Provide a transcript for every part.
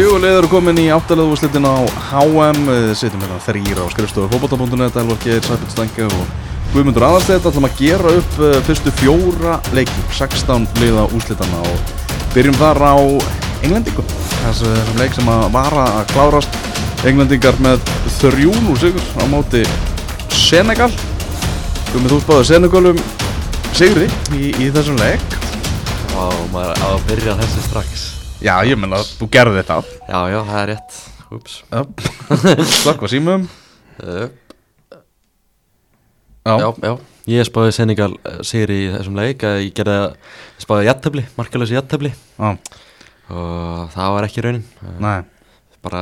Fjögulegð eru komin í áttalega úrslitin á HM Við Sittum hérna þrýra á skrifstofu fókbóta.net Elvar Geir, Sæbjörn Stænke og Guðmundur Aðarstedt ætlum að gera upp eh, fyrstu fjóra leiki 16 liða úrslitana og byrjum þar á Englendingum. Þessu, þessum leik sem að vara að klárast. Englendingar með þrjún úr sigur á móti Senegal. Guðmund þú spáði Senegalum sigri í, í þessum leik? Vá, maður að byrja þessu strax Já, ég menna að þú gerði þetta. Já, já, það er rétt. Úps. Slakka símum. Uh, Já, Já, já. Ég spáði Senegal uh, sigri í þessum leik að Ég gerði að ég spáði jættabli, markalösi jættabli já, Og það var ekki raunin. Nei. Bara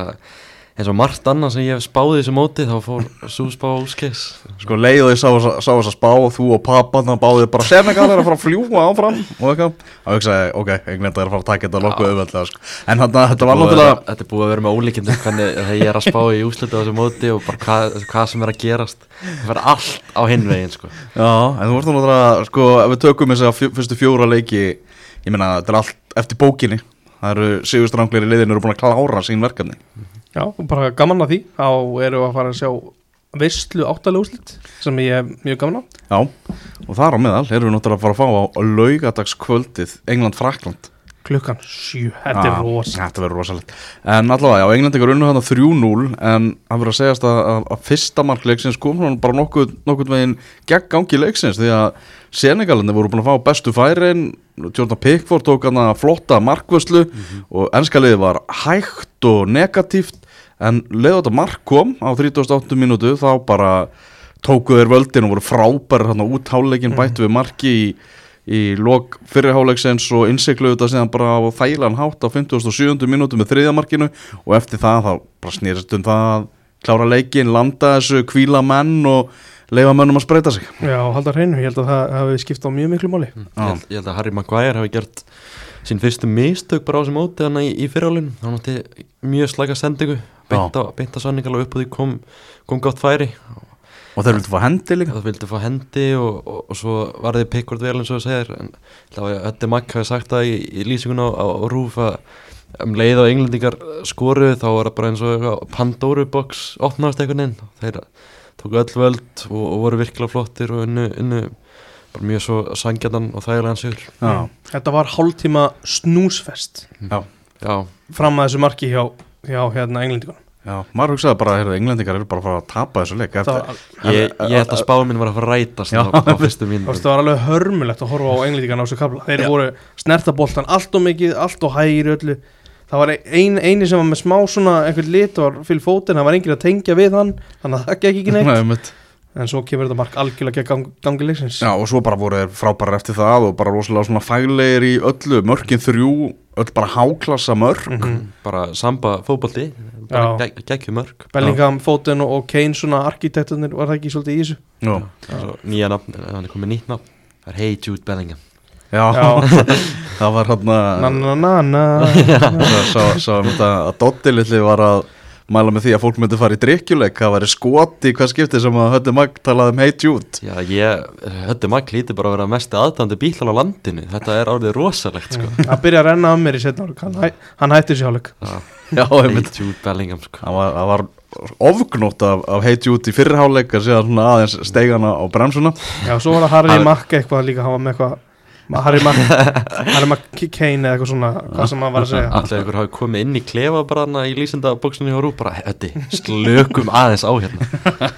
eins og margt annað sem ég hef spáði þessu móti Þá fór svo spá úskis Sko leið og ég sá þess að spá þú og pappa þannig báðið bara Senegal er að fara að fljúa áfram? Og eitthvað. Og ég sagði, ok, Englenda er að fara að taka þetta nokkuð auðveldlega sko. en þarna, þetta var náttúrulega Þetta er búið að vera með Hvernig þegar ég er að spá í úslitu á þessu móti Og bara hvað, hvað sem er að gerast. Það verður allt á hinn veginn sko. Já, en þú vorst náttúrulega, sko, ef við tökum þess að fyrstu fjóra leiki ég meina, þetta er allt eftir bókinni. Það eru sigurstranglir í liðinu eru búin að klára sín verkefni Já, bara gaman að því. Erum við að fara að sjá veistlu áttalega úrslit sem ég er mjög gaman á. Já, og þar á meðal erum við náttúrulega að fara að fá á laugadagskvöldið England-Frakland klukkan 7, þetta er rosa Þetta verður rosalegt. En allavega, já, England ykkur unnu hann 3-0 En hann verður að segjast að, að, að fyrsta mark leiksins kom bara nokkuð, nokkuð veginn gegn gangi leiksins Því að Senegalandi voru búin að fá bestu færin Jordan Pickford tók hann að flotta markvöslu Og ennska liði var hægt og negatíft En leið þetta mark kom á 38 mínútu Þá bara tóku þeir völdin og voru frábæri hann út háleikin bættu við marki í í lok fyrirháleiksins og innsikluðu þetta síðan bara á þægilegan hátt á 57. minútu með þriðamarkinu og eftir það þá bara snýrist um það að klára leikin, landa þessu, kvíla menn og leifa mennum að spreita sig. Já, halda hreinu, ég held að það hafi skipt á mjög miklu máli. Ég, held, ég held að Harry Maguire hafi gert sín fyrstu mistök bara á þessu móti hann í, í fyrirálinu hann átti mjög slæka sendingu beint á, beint á sanningal og upp á því kom, kom gátt færi. og þeir vildu fá hendi líka. Það vildi fá hendi og, og, og svo var þið Pickford vel eins og það segir. En þetta Magg hafi sagt það í, í lýsingun á, á, á Rúf að um leið og englendingar skoru þá var það bara eins og Pandoru box opnast einhvern veginn. Þeir tóku öll völd og, og voru virkilega flottir og unnu, unnu bara mjög svo sangjarnan og þægilegan sigur. Já, Þetta var hálftíma snúsfest. Já, já, fram að þessu marki hjá, hjá hérna englendingunum já, maður hugsaði bara að englendingar eru bara að fara að tapa þessu leik. Eftir, Það ég, ég held að spáminn var að fara að rætast Já. á, á fyrstu mín Þú veist, það var alveg hörmulegt að horfa á englendingan á þessu kabla Þeir voru snertaboltan allt og mikið, allt og hægir öllu. Það var ein, eini sem var með smá svona einhvern lit og fyrir fótinn, það var enginn að tengja við hann þannig að það gekk ekki neitt. Nei. En svo kemur þetta mark algjörlega gegn gang, gangi leiksins. Já, og svo bara voru þeir frábærar eftir það og bara rosalega svona fælegir í öllu mörkin þrjú, öll bara háklassa mörk. Mhm. bara samba fótbolti bara geggjum mörg Bellingham, Foden og, Kane svona arkitektunir var það ekki svolítið í þessu? Já, Svo nýja nafn, hann er komið nýtt nafn. Það er Hey Jude Bellingham. Já, Já, það var hann na na na na. Sá, sá um að Dotti litli var að mæla með því að fólk myndi fara í drikkjuleik það væri skoti hvað skipti sem að Hötti Magg talaði um Hey Jude Já, ég, höfðu magg líti bara að vera mest aðdandi bílar á landinu. Þetta er árið rosalegt, sko. Það byrja að renna á mér í setna hann, hæ, hann hætti Hey einmitt. Jude Bellingham, sko. Það var, var ofgnótt af, af Hey Jude í fyrirháleik að segja svona aðeins steigana á bremsuna. Já, svo var það Harry Mack eitthvað líka hann var með eitthvað Harry Mack, Harry Mack Kane eða eitthvað svona hvað sem hann var að segja. Alltaf ykkur hafi komið inn í klefa bara hana í lýsendabóksunni hjá Rú bara, hötti, slökum aðeins á hérna.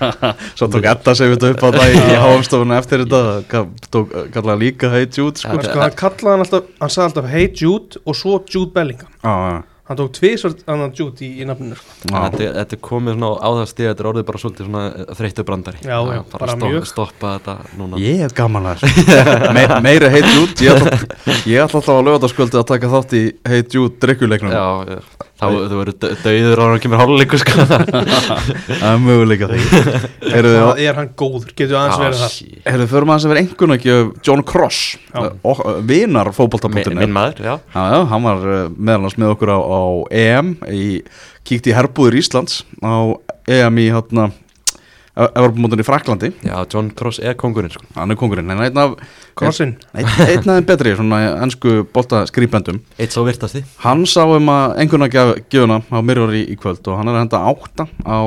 Svo tók Edda sig þetta upp á það í háumstofunum eftir þetta tók, kallaði líka Hey Jude sko. sko, hann kallaði hann alltaf, hann sagði alltaf Hey Jude og svo Jude Bellingham. Já, já, hann tók tvisvar annan Jude í, í nafninu sko. Þetta, þetta er komið svona á það stíð Þetta er orðið bara svolítið svona þreyttu brandari. Já, já, bara, bara stopp, mjög. stoppa þetta núna. Ég er gaman að Me, Meira Hey Jude Ég ætla, ég ætla alltaf að lögða skvöldi að taka þátt í Hey Jude drikkjuleiknum Já, já, þá þú verður dauður á hann kemur hálfleiku, sko. Það er möguleika Eru það er hann góður, getur aðeins verið það. shit. Eru þið fyrir maður sem verið einhvern ekki John Cross? Já. og, Vinar fótbolta.net minn maður, já. Já, já, hann var meðal annars með okkur á, á EM í, kíkti í herbúður Íslands á EM í hátna Evropamótin í Fraklandi Já, John Cross er kongurinn sko. Hann er kongurinn, en einn af Krossin einn, einn af þeim betri, svona ennsku bolta skrýpendum Eitt svo virtasti. Hann sá um að einhverna gjöfuna á Mirror í, kvöld og hann er að henda átta á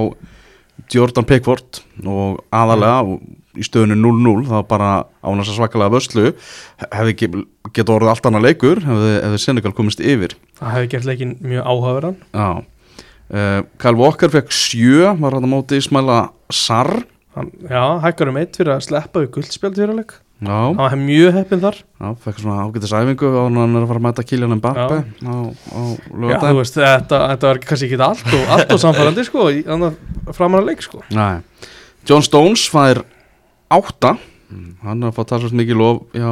Jordan Pickford og aðalega og í stöðunu 0-0 það var bara ánast að svakalega vörslu. Hefði geta orðið allt annað leikur hefði, hefði Senegal komist yfir. Það hefði gert leikin mjög áhugaverðan. Já. Uh, Kyle Walker fekk sjö var hann á móti Ismaila Sarr. Hann, Já, hækkar um eitt fyrir að sleppa við guldspjald fyrir að leik. Já, Hann var mjög heppinn þar. Já fekk svona ágætis æfingu og hann að fara að mæta Kylian Mbappe á, á Já, þú veist, þetta, þetta var kannski ekki allt og, allt og samfærandi sko, þannig að leik sko. John Stones fær átta hann er að fá talsvægt mikið lof hjá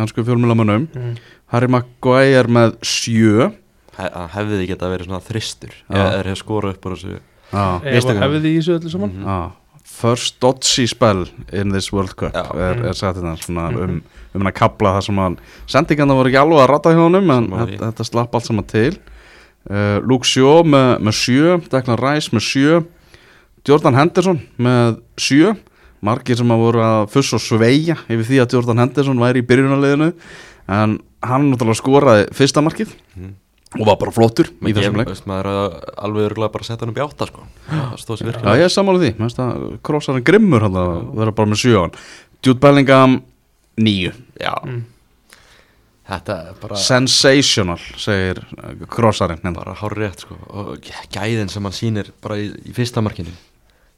ennsku fjölmjölamönnum mm. Harry Maguire með sjö He Hann hefði geta verið svona þristur. Eða er hefði skorað upp úr þessu Instagram. hefði því í þessu öllu saman Mhm. já First Dodgy spell in this World Cup Já. er, Mm. er sagt þetta svona Mhm. um, um hann að kapla það sem hann sendingarna voru ekki alveg að rata hjá honum en þetta, þetta slapp allt saman til uh, Luke Shaw með, með sjö Declan Rice með sjö Jordan Henderson með sjö margir sem að voru að fuss og sveia yfir því að Jordan Henderson væri í byrjunarliðinu en hann náttúrulega skoraði fyrsta markið Mhm. og var bara flottur í þessum leik. veist, Maður er alveg örgulega bara að setja hann upp í átta sko. Já, virkilega. ég er sammála því, krossarinn grimmur hann að vera bara með sjöan Jude Bellingham, níu. Já, mm. þetta er bara Sensational, segir uh, krossarinn hérna. bara hár rétt sko. Og gæðin sem hann sýnir bara í, í fyrsta markinu.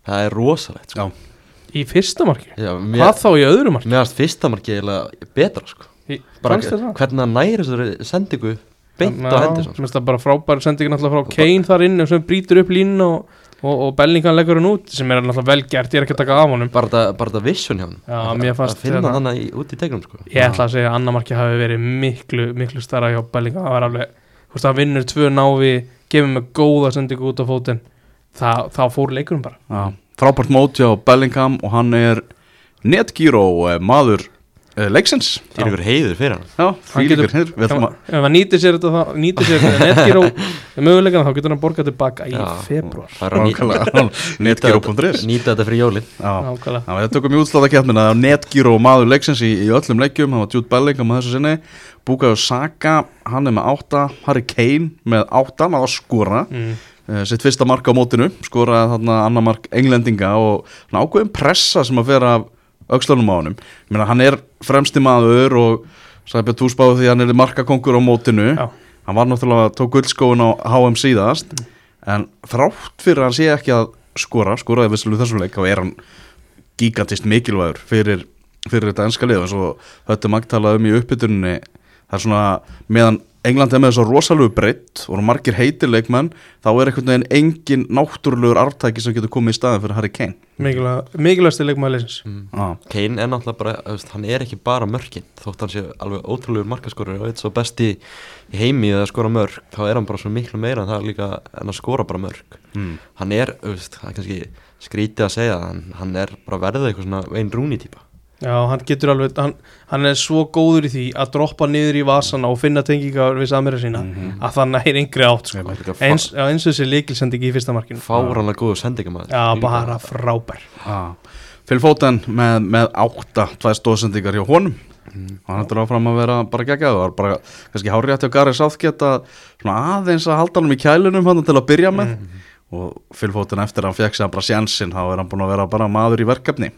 Það er rosalegt sko. Já, Í fyrsta marki? Já, Hvað mér, þá í öðru marki? mér varst fyrsta marki eiginlega betra sko. Í, bara það? hvernig hann næri þessari sendingu beint á hendur Mér finnst það bara frábær sendingin alltaf frá Kane þar inn sem brýtur upp línu og, og, og Bellingham leggur hann út sem er alltaf vel gert, ég er ekki að taka af honum. Bara þetta- bara þetta vision hjá hann Já, Að- mér fannst að finna hann út í tegnum sko. Ég ætla að segja að annar marki hafi verið miklu, miklu starra hjá Bellingham. Það var alveg, þú veist, það vinnur tvö návi gefur með góða sendingu út á fótinn. Þa, þá fór leikurinn bara. Já Frábært móti á Bellingham og hann er netgíró uh, maður uh, leiksins. Fyrir ykkur heiður fyrir hann? Já, getur- líkur hér Við Ef að hann nýtir sér þetta þá, nýtir sér þetta netgíró mögulegan þá getur hann borgað tilbaka í februar Það er að netgíró.is nýta þetta fyrir jólin. Já, Nákvæmlega. Já, við tökum í útsláðakefnina á Netgyro maður leiksins í, í öllum leikjum, hann var Jude Bellingham á þessu sinni, Bukayo Saka hann er með 8, Harry Kane með 8, hann var að skora. Mm. Uh, sitt fyrsta mark á mótinu, skoraði þarna annar mark englendinga og ákveðin pressa sem að vera af aukslunum á ég meina hann er fremsti maður og Björn Túsbáðu því að hann er markakongur á mótinu. Já. hann var náttúrulega, tók guldskóin á HM síðast en þrátt fyrir að hann sé ekki að skora, skoraði vissilu þessum leik og er hann gigantist mikilvægur fyrir, fyrir þetta enska lið. Og þetta er magtalað um í uppbytuninni það er svona, meðan England er með þess að rosalegu breytt og margir heitir leikmenn, þá er einhvern veginn engin náttúrulegur arftæki sem getur komið í staðin fyrir Harry Kane Mikilvægsti leikmaður leysins mm. ah. Kane er náttúrulega bara, þú veist, hann er ekki bara mörkin þótt hann sé alveg ótrúlegur markaskorur og eitt svo besti í heimi að skora mörk þá er hann bara svo miklu meira en það er líka en að skora bara mörk mm. hann er, þú veist, það er kannski skrítið að segja hann, hann er bara verðið eitthvað svona einn rúni típa Já, hann getur alveg, hann, hann er svo góður í því að droppa niður í vasana og finna tengingar við samverja sína Mhm. að það næri yngri átt sko. Eins, já, eins og þessi líkilsending í fyrsta markinu. Fáranlega góðu sendingamæður Já, bara frábær. Ah. Foden með, með átta tvær stóðsendingar hjá honum. Mm. og hann heldur áfram að vera bara geggjað. Bara kannski hárið Gary Southgate að svona aðeins að halda hann í kælunum hann til að byrja með. Og Phil Foden eftir að hann fekk hann bara sjansinn þá er hann búin að vera bara maður í verkefni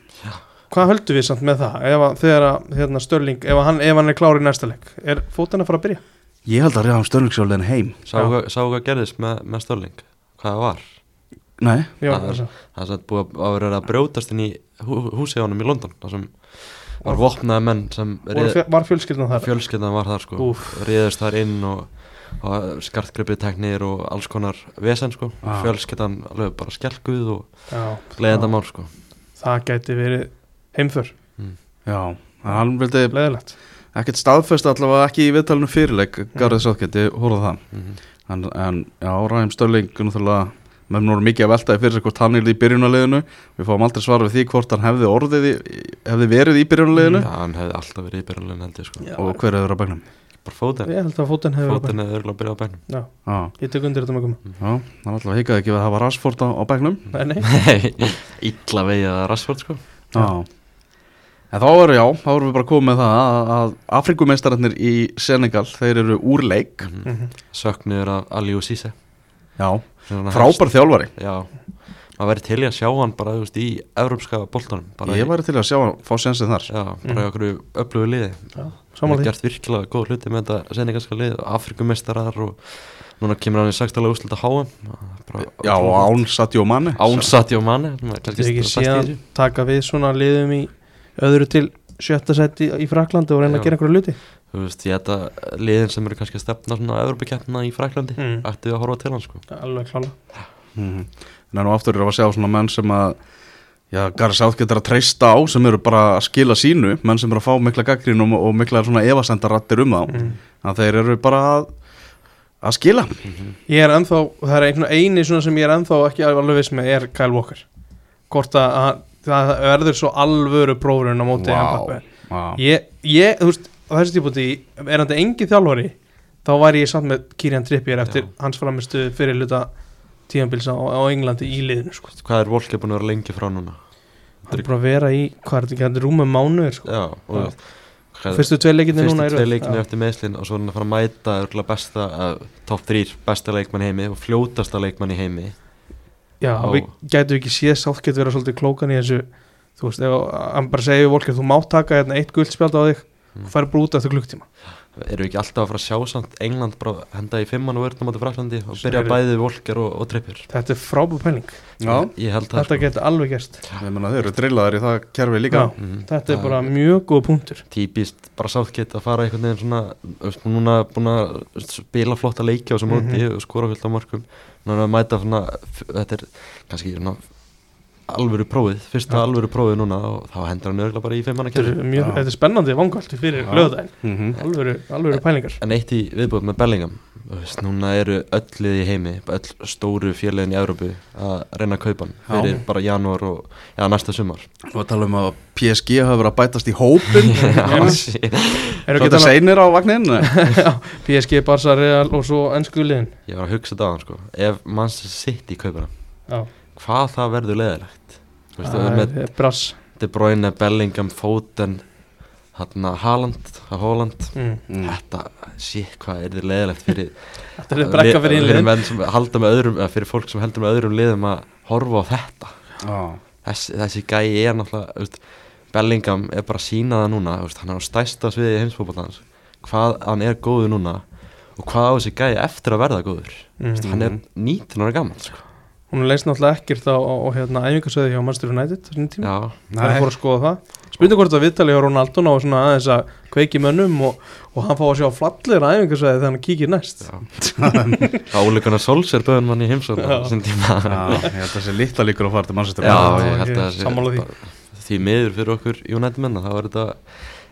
Hvað höldum við samt með það ef að, þegar að hérna, Störling, ef að hann, ef hann er klár í næsta leik er fótinn að fara að byrja? ég held að reyða hann störningsjólinn heim Sáu Já. hvað, gerðist með, með Störling hvað það var nei, Já, Það er- satt búið að vera að brjótast inn í hú, húsi á honum í London það sem var vopnaði menn sem fjö- Var fjölskyldan þar? fjölskyldan var þar sko Úff. riðust þar inn og, og skartgripið teknir og alls konar vesen sko Ah. fjölskyldan alveg bara skelguð og Já, gleðendamál sko það gæti verið heimför, já, en hann vildi leðilegt ekkert staðfest allavega ekki í viðtalinu fyrirleik Garðið Southgate, ég horfði á það. Mm en, en já, Ræm Störling náttúrulega, með nú mikið að veltaði fyrir sig hvort hann er í byrjunarliðinu. Við fáum aldrei svar við því hvort hann hefði orðið í, hefði verið í byrjunarliðinu. Já, hann hefði alltaf verið í ég sko. Já. og hver hefur að bæknum bara fótinn Ég held að fótinn hefur er örgulega að byrja á bænum Já, Já, ég tek undir þetta með koma já, það er alltaf hikaði ekki að það var Rashford á, á bekknum. Nei, nei, Nei, illa vegið að Rashford sko. Já En þá erum, já, þá erum við bara komið með það að, að Afrikumeistararnir í Senegal, þeir eru úr leik. Mhm. söknir af Aliou Cisse Já, frábær þjálfari. Já, maður verið til í að sjá hann bara þú veist, í evropska boltanum bara Ég í, væri til að sjá hann fá sensið þar. Já, bara Mm. í okkur öflugu liði. Já, samanlega har gert virkilega góð hluti með þetta senegalska lið Afrikumestarar og núna kemur hann í 16. úrslita HM bara Já, og án Sadio Mane. Án Sadio Mane Þetta er ekki síðan taka við svona liðum í öðru til sjötta seti í Fraklandi og reyna Já. að gera einhverju luti Þú veist, ég þetta liðin sem eru kannski að stefna svona Evropakeppna í Fraklandi Mm. ættu við að horfa til hann sko Alveg klála Mhm. En nú aftur erum við að sjá svona menn sem að Já, Garri Sátt getur að treysta á sem eru bara að skila sínu menn sem eru að fá mikla gaggrínum og, og mikla svona efasendarattir um þá mm. að þeir eru bara að, að skila Ég er ennþá, það er einhvern eini svona sem ég er ennþá ekki alveg viss með er Kyle Walker Hvort að að það verður svo alvöru prófurinn á móti. Mbappe Já, ég, ég, þú veist, á þessu típúti er hann engi þjálfari þá væri ég samt með Kirian Trippier eftir Já. hans framistu fyrir luta tíðanbils á, á Englandi í liðinu sko. Hvað er Volker búin að vera lengi frá núna? hann er bara að vera í, hvað er þetta hann er rúmum mánuður sko. Já, og fyrstu tvei leikinni núna Fyrstu tvei leikinu eftir meðslinn og svo er hann að fara að mæta besta, uh, top 3 besta leikmann heimi og fljótasta leikmann í heimi Já, á- við gætum ekki séð sátt vera svolítið klókan í þessu þú veist, ef hann bara segir við Volker þú mátt taka hérna eitt guldspjald á þig. Mm. og fær bara út eftir klukktíma Eru ekki alltaf að fara að sjá samt England bara henda í fimmann og vörnum átti Fraklandi og byrja eru- bæði Volker og, og Trippur þetta er frábúr pæling, Já, Ég held það þetta getur alveg meina þeir eru drillaðir í það kerfi líka. Já. Mhm. þetta er bara mjög góð punktur. Típist bara sáttgett að fara einhvern veginn svona þú veist, núna búin að spila flotta leiki á þessum móti Mhm. og skora fullt á mörgum núna mæta svona þetta er kannski svona alvöru prófið, fyrsta Já. alvöru prófið núna og þá hendur hann örgulega bara í er, mjög, Já. þetta er spennandi vangaldi fyrir Já. lögðæðin Mhm. alvöru, alvöru pælingar. en eitt í viðbúið með Bellingham. Þú veist, núna eru öll lið í heimi öll stóru félagin í Európu að reyna að kaupa hann Já. fyrir bara janúar og já, næsta sumar. Og að tala um að PSG hafa verið að bætast í hópin ekki þetta seinir á vagnin Já, PSG, Barca, Real og svo ennsku liðin. Ég var að hugsa þetta á hann sko. Ef Manchester City kaupar hann. Já, hvað það verður leðilegt Þú veist, það er það með brass De Bruyne, Bellingham, Foden Haaland, Haaland mm. Mm. þetta, shit, hvað er þið leðilegt fyrir Þetta er fyrir fyrir innliðin menn sem halda með öðrum eða fyrir fólk sem heldur með öðrum liðum að horfa á þetta Já, þessi, þessi gæi er náttúrulega þú veist, Bellingham er bara að sína það núna þú veist, hann er á stæsta sviði heimsfókbaltans hvað hann er góður núna og hvað á þessi gæi eftir að verða góður mm. hann er 19 ára gammal sko. Hún leist náttúrulega ekkert á, á, á hérna, æfingarsöði hjá Manchester United þessum tíma. Já, Það er fór að skoða það. Spurning hvort að viðtali hjá Ronaldo ná svona aðeins að kveiki mönnum og, og hann fá að sjá fallir æfingarsöði þegar hann kíkir næst. Já. Áleikana Sols er böðun mann í heimsókn á Já. þessum tíma. Já, ég held að þessi litla líkur að fara til mannsættur Já, ég held að það sé sammála því. miður fyrir okkur United menna þá er þetta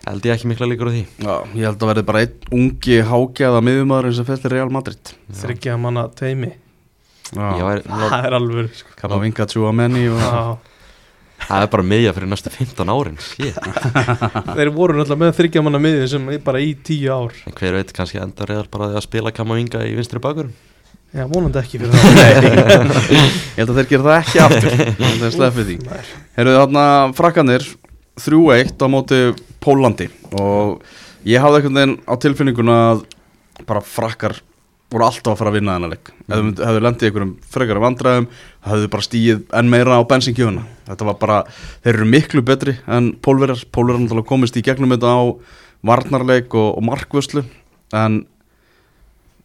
held ég ekki mikla líkur á því. Já, ég held að verði bara einn ungi hágjaða Það er alveg sko. kappa vinga tjúa menni og Já. það er bara miðja fyrir næstu 15 árin. Þeir voru náttúrulega með þryggja manna miðju sem er bara í tíu ár en hver veit kannski enda reyðar bara að spila Kamavinga í vinstri bakurum Já, vonandi ekki fyrir það ég held að þeir gera það ekki aftur þeir sleppið því. Heyrðu þarna frakkanir 3-1 á móti Pólandi og ég hafði einhvern veginn á tilfinninguna að bara frakkar voru alltaf að fara að vinna þennan leik. Ef þau myndu- hefðu lendið í einhverjum frekara vandræðum hefðu bara stíið enn meira á bensinkjöfuna þetta var bara, þeir eru miklu betri en pólverjar, pólverjar náttúrulega komist í gegnum þetta á varnarleik og, og markvöslu en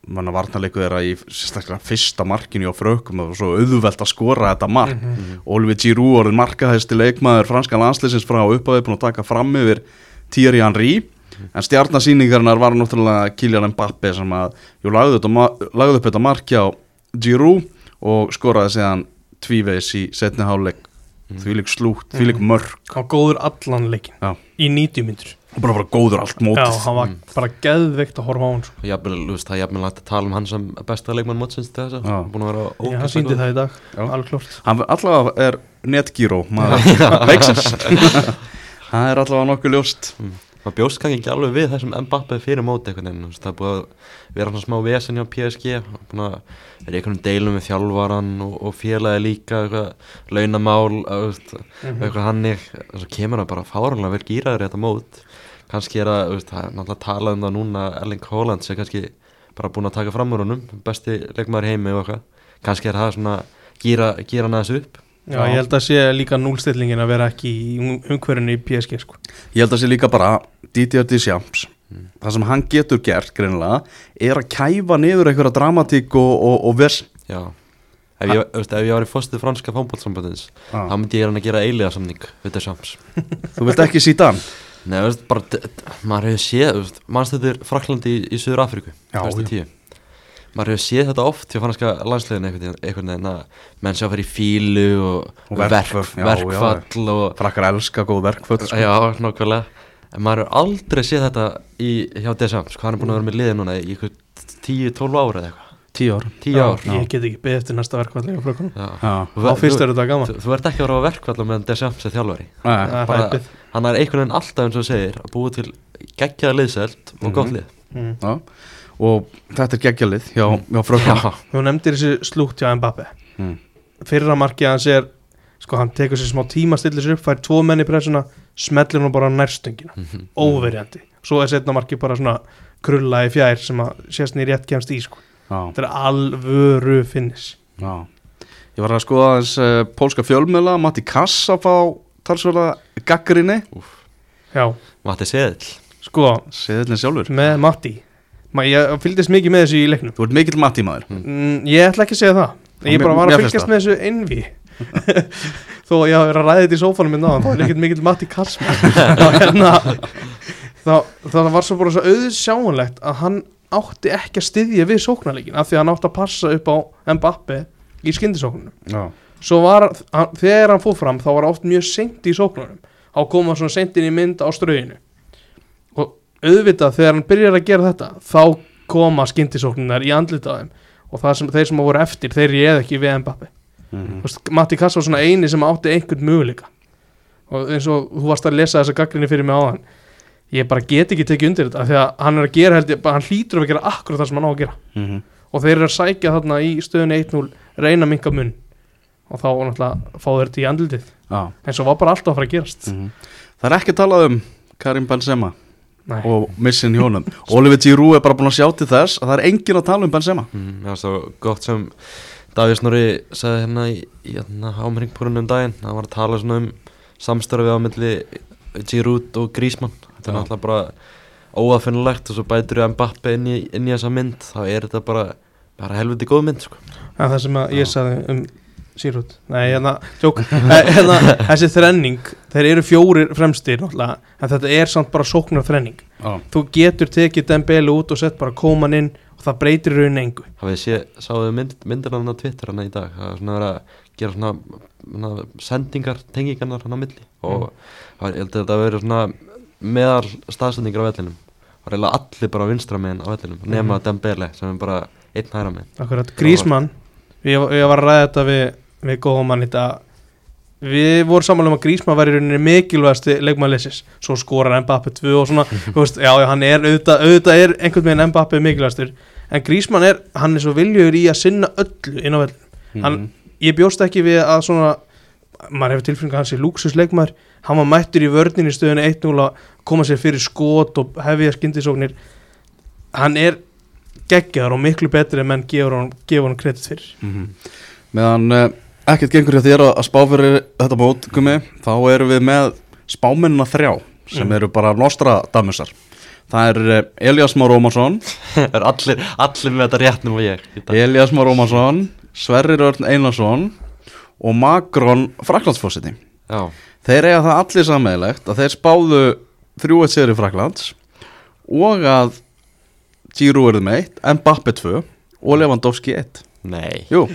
manna varnarleiku þeirra í sérstaklega fyrsta markinu á frökkum og svo auðvelt að skora þetta mark. Mhm. Olivier Giroud orðin markahæsti leikmaður franska landsleysins frá upphafi búin að taka fram yfir Thierry Henry en stjarnasýningarnar var náttúrulega Kylian Mbappe sem að jú, lagði, þetta, lagði upp þetta marki á Giroud og skoraði séðan tvívegis í setni hálfleik. Því lík slútt, því lík mörg Hann var góður allan leikin Já. Í 90 myndur og bara bara góður allt Já, mótið hann var bara geðveikt að horfa á hann sko. það er jafnvel hægt að tala um hann sem besta leikmann mótsins til þess Já. að búin að vera Já, hann síndi það í dag, Já. alveg klort hann allavega er netgíró maður. Leiksins. Það er allavega nokkuð ljóst maður bjóst kannski ekki alveg við þessum Mbappe fyrir móti þú veist, það er búið að vera svona smá vesen hjá PSG, búin að vera einhvern deilum við þjálfaran og, og félagi líka, eitthvað launamál, Mhm. eitthvað hannig, þess að kemur það bara fáranlega vel gýraður í þetta mót, kannski er að, það er náttúrulega talað um það núna, Erling Haaland sé kannski bara búin að taka fram úr honum, besti leikmaður í heimi og eitthvað, kannski er það svona gýra hann aðeins upp, Já, ég held að sé líka núlstillingin að vera ekki í um- umhverfinu í PSG sko. Ég held að sé líka bara Didier Deschamps Það sem hann getur gert greinilega er að kæfa niður einhverja dramatík og, og, og vers. Já. Ef ég, veist, ef ég var í fórstu franska fótbollsambandins þá myndi ég hann að gera eiliga samning við Deschamps Þú vilt ekki síta hann? Nei, veist, bara, maður hefur séð, mannstættir Fraklandi í, í Suður Afríku, Já, fyrstu já. tíu Maður hefur séð þetta oft hjá franska landsliðin einhvern veginn- einhvern veginn að menn sjá fyrir fílu og, Og verk, verkföll, já, verkfall og, Frakkar elska góð verkföll sko. já, nákvæmlega. En maður hefur aldrei séð þetta í, hjá DSM, sko, hann er búin að vera með liðið núna í eitthvað 10-12 ára eða eitthvað. Tíu ár. 10 ár. Ég get ekki beðið eftir næsta Já. Já, Þú- Á fyrst þú- er þetta gaman. Þú, þú ert ekki að vera á verkfall meðan DSM sem þjálfari. Hann er einhvern veginn alltaf eins og segir að búa til geggjaða liðselt og Mhm. gott lið. Mm. já. Og þetta er geggjalið hjá, hjá frökkum. Já, Þú nefndir þessi slútt hjá Mbappe mm. Fyrra markið hans er Sko hann tekur sér smá tíma, stillir sér upp Fær tvo menn í pressuna, smellir hún bara nærstöngina. Mhm. Óverjandi. Svo er setna markið bara svona krulla í fjær Sem að sést nýr rétt kemst í sko. Þetta er alvöru finnis. Já. Ég var að skoða aðeins uh, pólska fjölmiðla Matti Kass að fá talsverða gaggrinni Já, Matti Seðil sko Seðilin sjálfur. Með Matti. Ma, Ég fylgdist mikið með þessu í leiknum. Þú ert mikill Matti maður. Mm, Ég ætla ekki að segja það. Ég bara var að fylgjast með þessu einvi Þó ég hafi verið að ræða þetta í sófanum minn náðan Þá er ekkert mikill Matti Karsmann hérna, þá, Það var svo bara svo auðsjáanlegt Að hann átti ekki að styðja við sóknarleikin Af því að hann átti að passa upp á Mbappe Í skyndisóknunum. Já, Svo var, hann, þegar hann fór fram Þá var hann oft mjög seint í sóknunum. Þá kom hann svona seint inn í mynd á ströginu auðvitað þegar hann byrjar að gera þetta Þá koma skyndisóknunar í andlita á þeim. Og sem, þeir sem voru eftir Þeir réð ekki við Mhm. Þú veist, Matti Kass var svona eini sem átti einhvern möguleika. Og eins og þú varst að lesa þessa gaggrinni fyrir mig áðan ég bara get ekki tekið undir þetta því að hann er að gera held ég, hann hlýtur að gera akkurat það sem hann á að gera. Mhm. og þeir eru að sækja þarna í stöðunni 1-0 reyna að minka munn. Og þá náttúrulega fá þeir þetta í andlitið. Já. En svo var bara alltaf að fara að gerast. Mhm. Það er ekki talað um Karim Benzema Nei. og missin í honum Oliver Giroud er bara búin að sjá til þess að það er engin að tala um Benzema. Mm, það var svo gott sem Davís Snorri sagði hérna í, í hérna, ámringpúrunum um daginn. Hann var að tala svona um samstörfið á milli Giroud og Griezmann. Þetta er náttúrulega bara óafinnulegt og svo bætur við Mbappe inn í, inn í þessa mynd. Þá er þetta bara, bara helviti góð mynd sko. Það er það sem að ég sagði um Sýrút Nei, hérna, tjók. Hérna, Þessi þrenning, þeir eru fjórir fremstir náttúrulega, en þetta er samt bara sóknar þrenning Já, Þú getur tekið Dembele út og sett bara kóman inn og það breytir í rauninni engu. Hafið sé, sáðu mynd, myndir hann á Twitter hann í dag? Það er svona að gera svona, svona sendingar, tengingarnar hann á milli. Og það var, ég held að þetta verið svona meðal staðsendingar á vellinum. Það var eiginlega allir bara vinstra meginn á vellinum nema Mhm. Dembele sem er bara einn hæra meginn Akkurat, Grísmann ég, ég var að ræða þetta við, við góðumann í dag. Við vorum samanlega um að Grísmann var í rauninni mikilvægasti leikmannleysis Svo skorar Mbappe 2 og svona veist, Já, hann er auðvitað, auðvitað er einhvern veginn Mbappe mikilvægastur. En Grísmann er, hann er svo viljugur í að sinna öllu inn á vellinu Hann- Ég bjóst ekki við að svona maður hefur tilfinninga hans í luxusleikmaður hann var mættur í vörnin í stöðunni 1-0 að koma sér fyrir skot og hefja skyndisóknir. Hann er geggjaður og miklu betri en menn gefur hann, gefur hann kredit fyrir. Mhm. Meðan uh, ekkert gengur hjá þér að spá fyrir þetta mót, Gumi, þá erum við með spámennina þrjá sem Mm. eru bara nostra damusar Það er uh, Elias Már Ómarsson. Er allir, allir með þetta rétt nema ég í. Elias Már Ómarsson Sverrir Örn Einarsson og Magrón Fraklandsfósiti já, Þeir eiga það allir sammeðilegt að þeir spáðu 3-1 sigri Fraklands og að Giroud verði með 1, Mbappe 2 og Lewandowski 1 nei. Jú?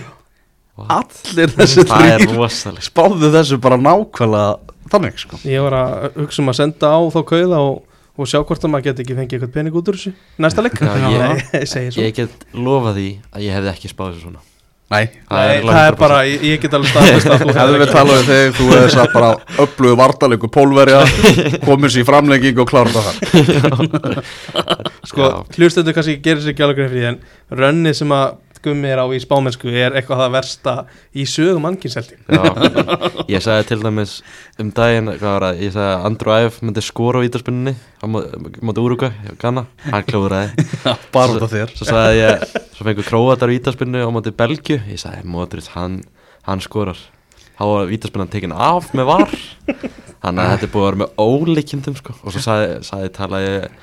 Allir þessi það er þrýr spáðu þessu bara nákvæmlega þannig sko. Ég var að hugsa um að senda á þá kauða og, og sjá hvort að maður geti ekki fengið eitthvað pening út úr þessu. Næsta leik? Já, ég- ég ég get lofað því að ég hefði ekki spáð þessu svona. Nei, er langt það er bara, ég, ég get alveg staðfest að þú hefðu við talað við þig þú hefði sagt bara öflugu vartalegu pólverja komið sér í framlenging og klára það. Sko, Já. hlustendur kannski gerir sér ekki alveg grein fyrir því en rönnið sem að gummi er á í spámennsku er eitthvað það versta í sögum annkinseldi Já, ég sagði til dæmis um daginn, hvað var ég sagði að Andrew Æf myndi skora á á mó- móti Ghana, hann klúraði bara út af þér. Svo sagði ég, svo fengur Króatar vítaspunni á móti Belgju, ég sagði Modric, hann, hann skorar. Þá var vítaspunnan tekin af með var. Þannig að þetta búið að vera með ólíkjendum sko. Og svo sagði, sagði talaði ég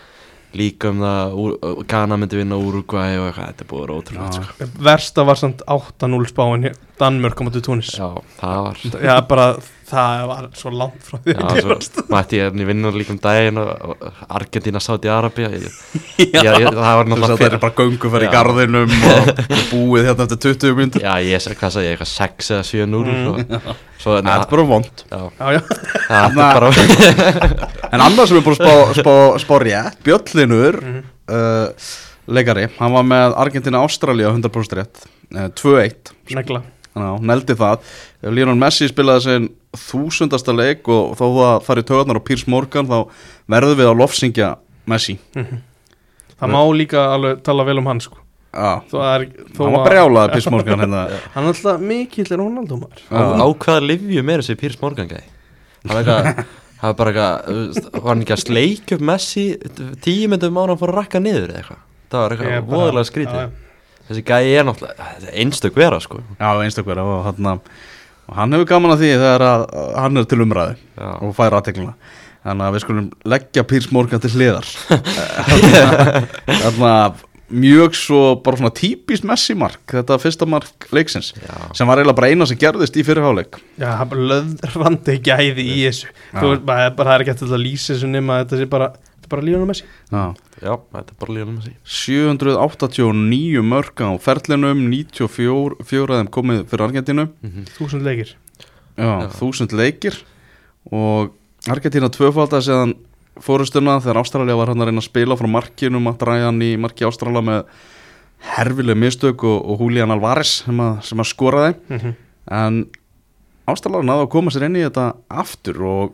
líka um það Úr- Ghana myndi vinna Úrugvæ og eitthvað, þetta er búið að vera ótrúlega sko. Versta var samt 8-0 spáin í Danmörk á móti Túnis. Já, það var. Já, bara, það var svo langt frá því að gerast. mætti ég hérna í vinna líka um daginn og, og Argentina sátt í Arabia ég, ég, ég, það það er bara göngu fyrir garðinum og, og búið hérna eftir 20 myndir Já, ég sagði, hvað sagði ég, eitthvað 6 eða 7-0 og svo, Það er bara vond já, Já, já, það er bara En annars sem við búin að spá, rétt Bjöllinur uh, leikari, hann var með Argentina Ástralía 100% rétt uh, 2-1 negla Þannig að hún neldi það. Lionel Messi spilaði sinn þúsundasta leik og þó það fari töðarnar á Piers Morgan þá verðum við að lofsingja Messi. Það má líka alveg tala vel um hann sko. Að er, hann var að brjálaði Piers Morgan hérna. Hann er alltaf mikill er Ronaldo maður. Á, hvaða livjum er þessi Pírs Morgan gæði það var eitthvað það var bara eitthvað, hann ekki að sleikja upp Messi tíu myndum á hann fara að rakka niður eða eitthvað? Það var eitthvað voðalega skrítið. Þessi gæði er náttúrulega er einstök vera sko. Já, einstaklega og, hann, og hann hefur gaman að því þegar að, hann er til umræði Já. og fær aðtekluna Þannig að við skulum leggja Piers Morgan til hliðar. Þannig að mjög svo bara svona típist Messi mark þetta fyrsta mark leiksins Já. sem var eiginlega bara eina sem gerðist í fyrirháleik Já, það er bara löðrandi gæði í þessu Þú veist, bara, bara það er ekki hægt að lýsa þessu nema þetta sé bara, þetta er bara líðan Messi. Já. Já, þetta er bara um þessi 789 mörg á ferlinum 94 fjóra þeim komið fyrir Argentínu. Þúsund leikir. Já, þúsund leikir. Og Argentína tvöfaldar séðan fórustuna þegar Ástralja var hann að reyna að spila frá markinu að draga hann í marki Ástralja með herfileg mistök og, og Julian Alvarez sem að, sem að skora þeim Mhm. en Ástralja náðu að koma sér inn í þetta aftur og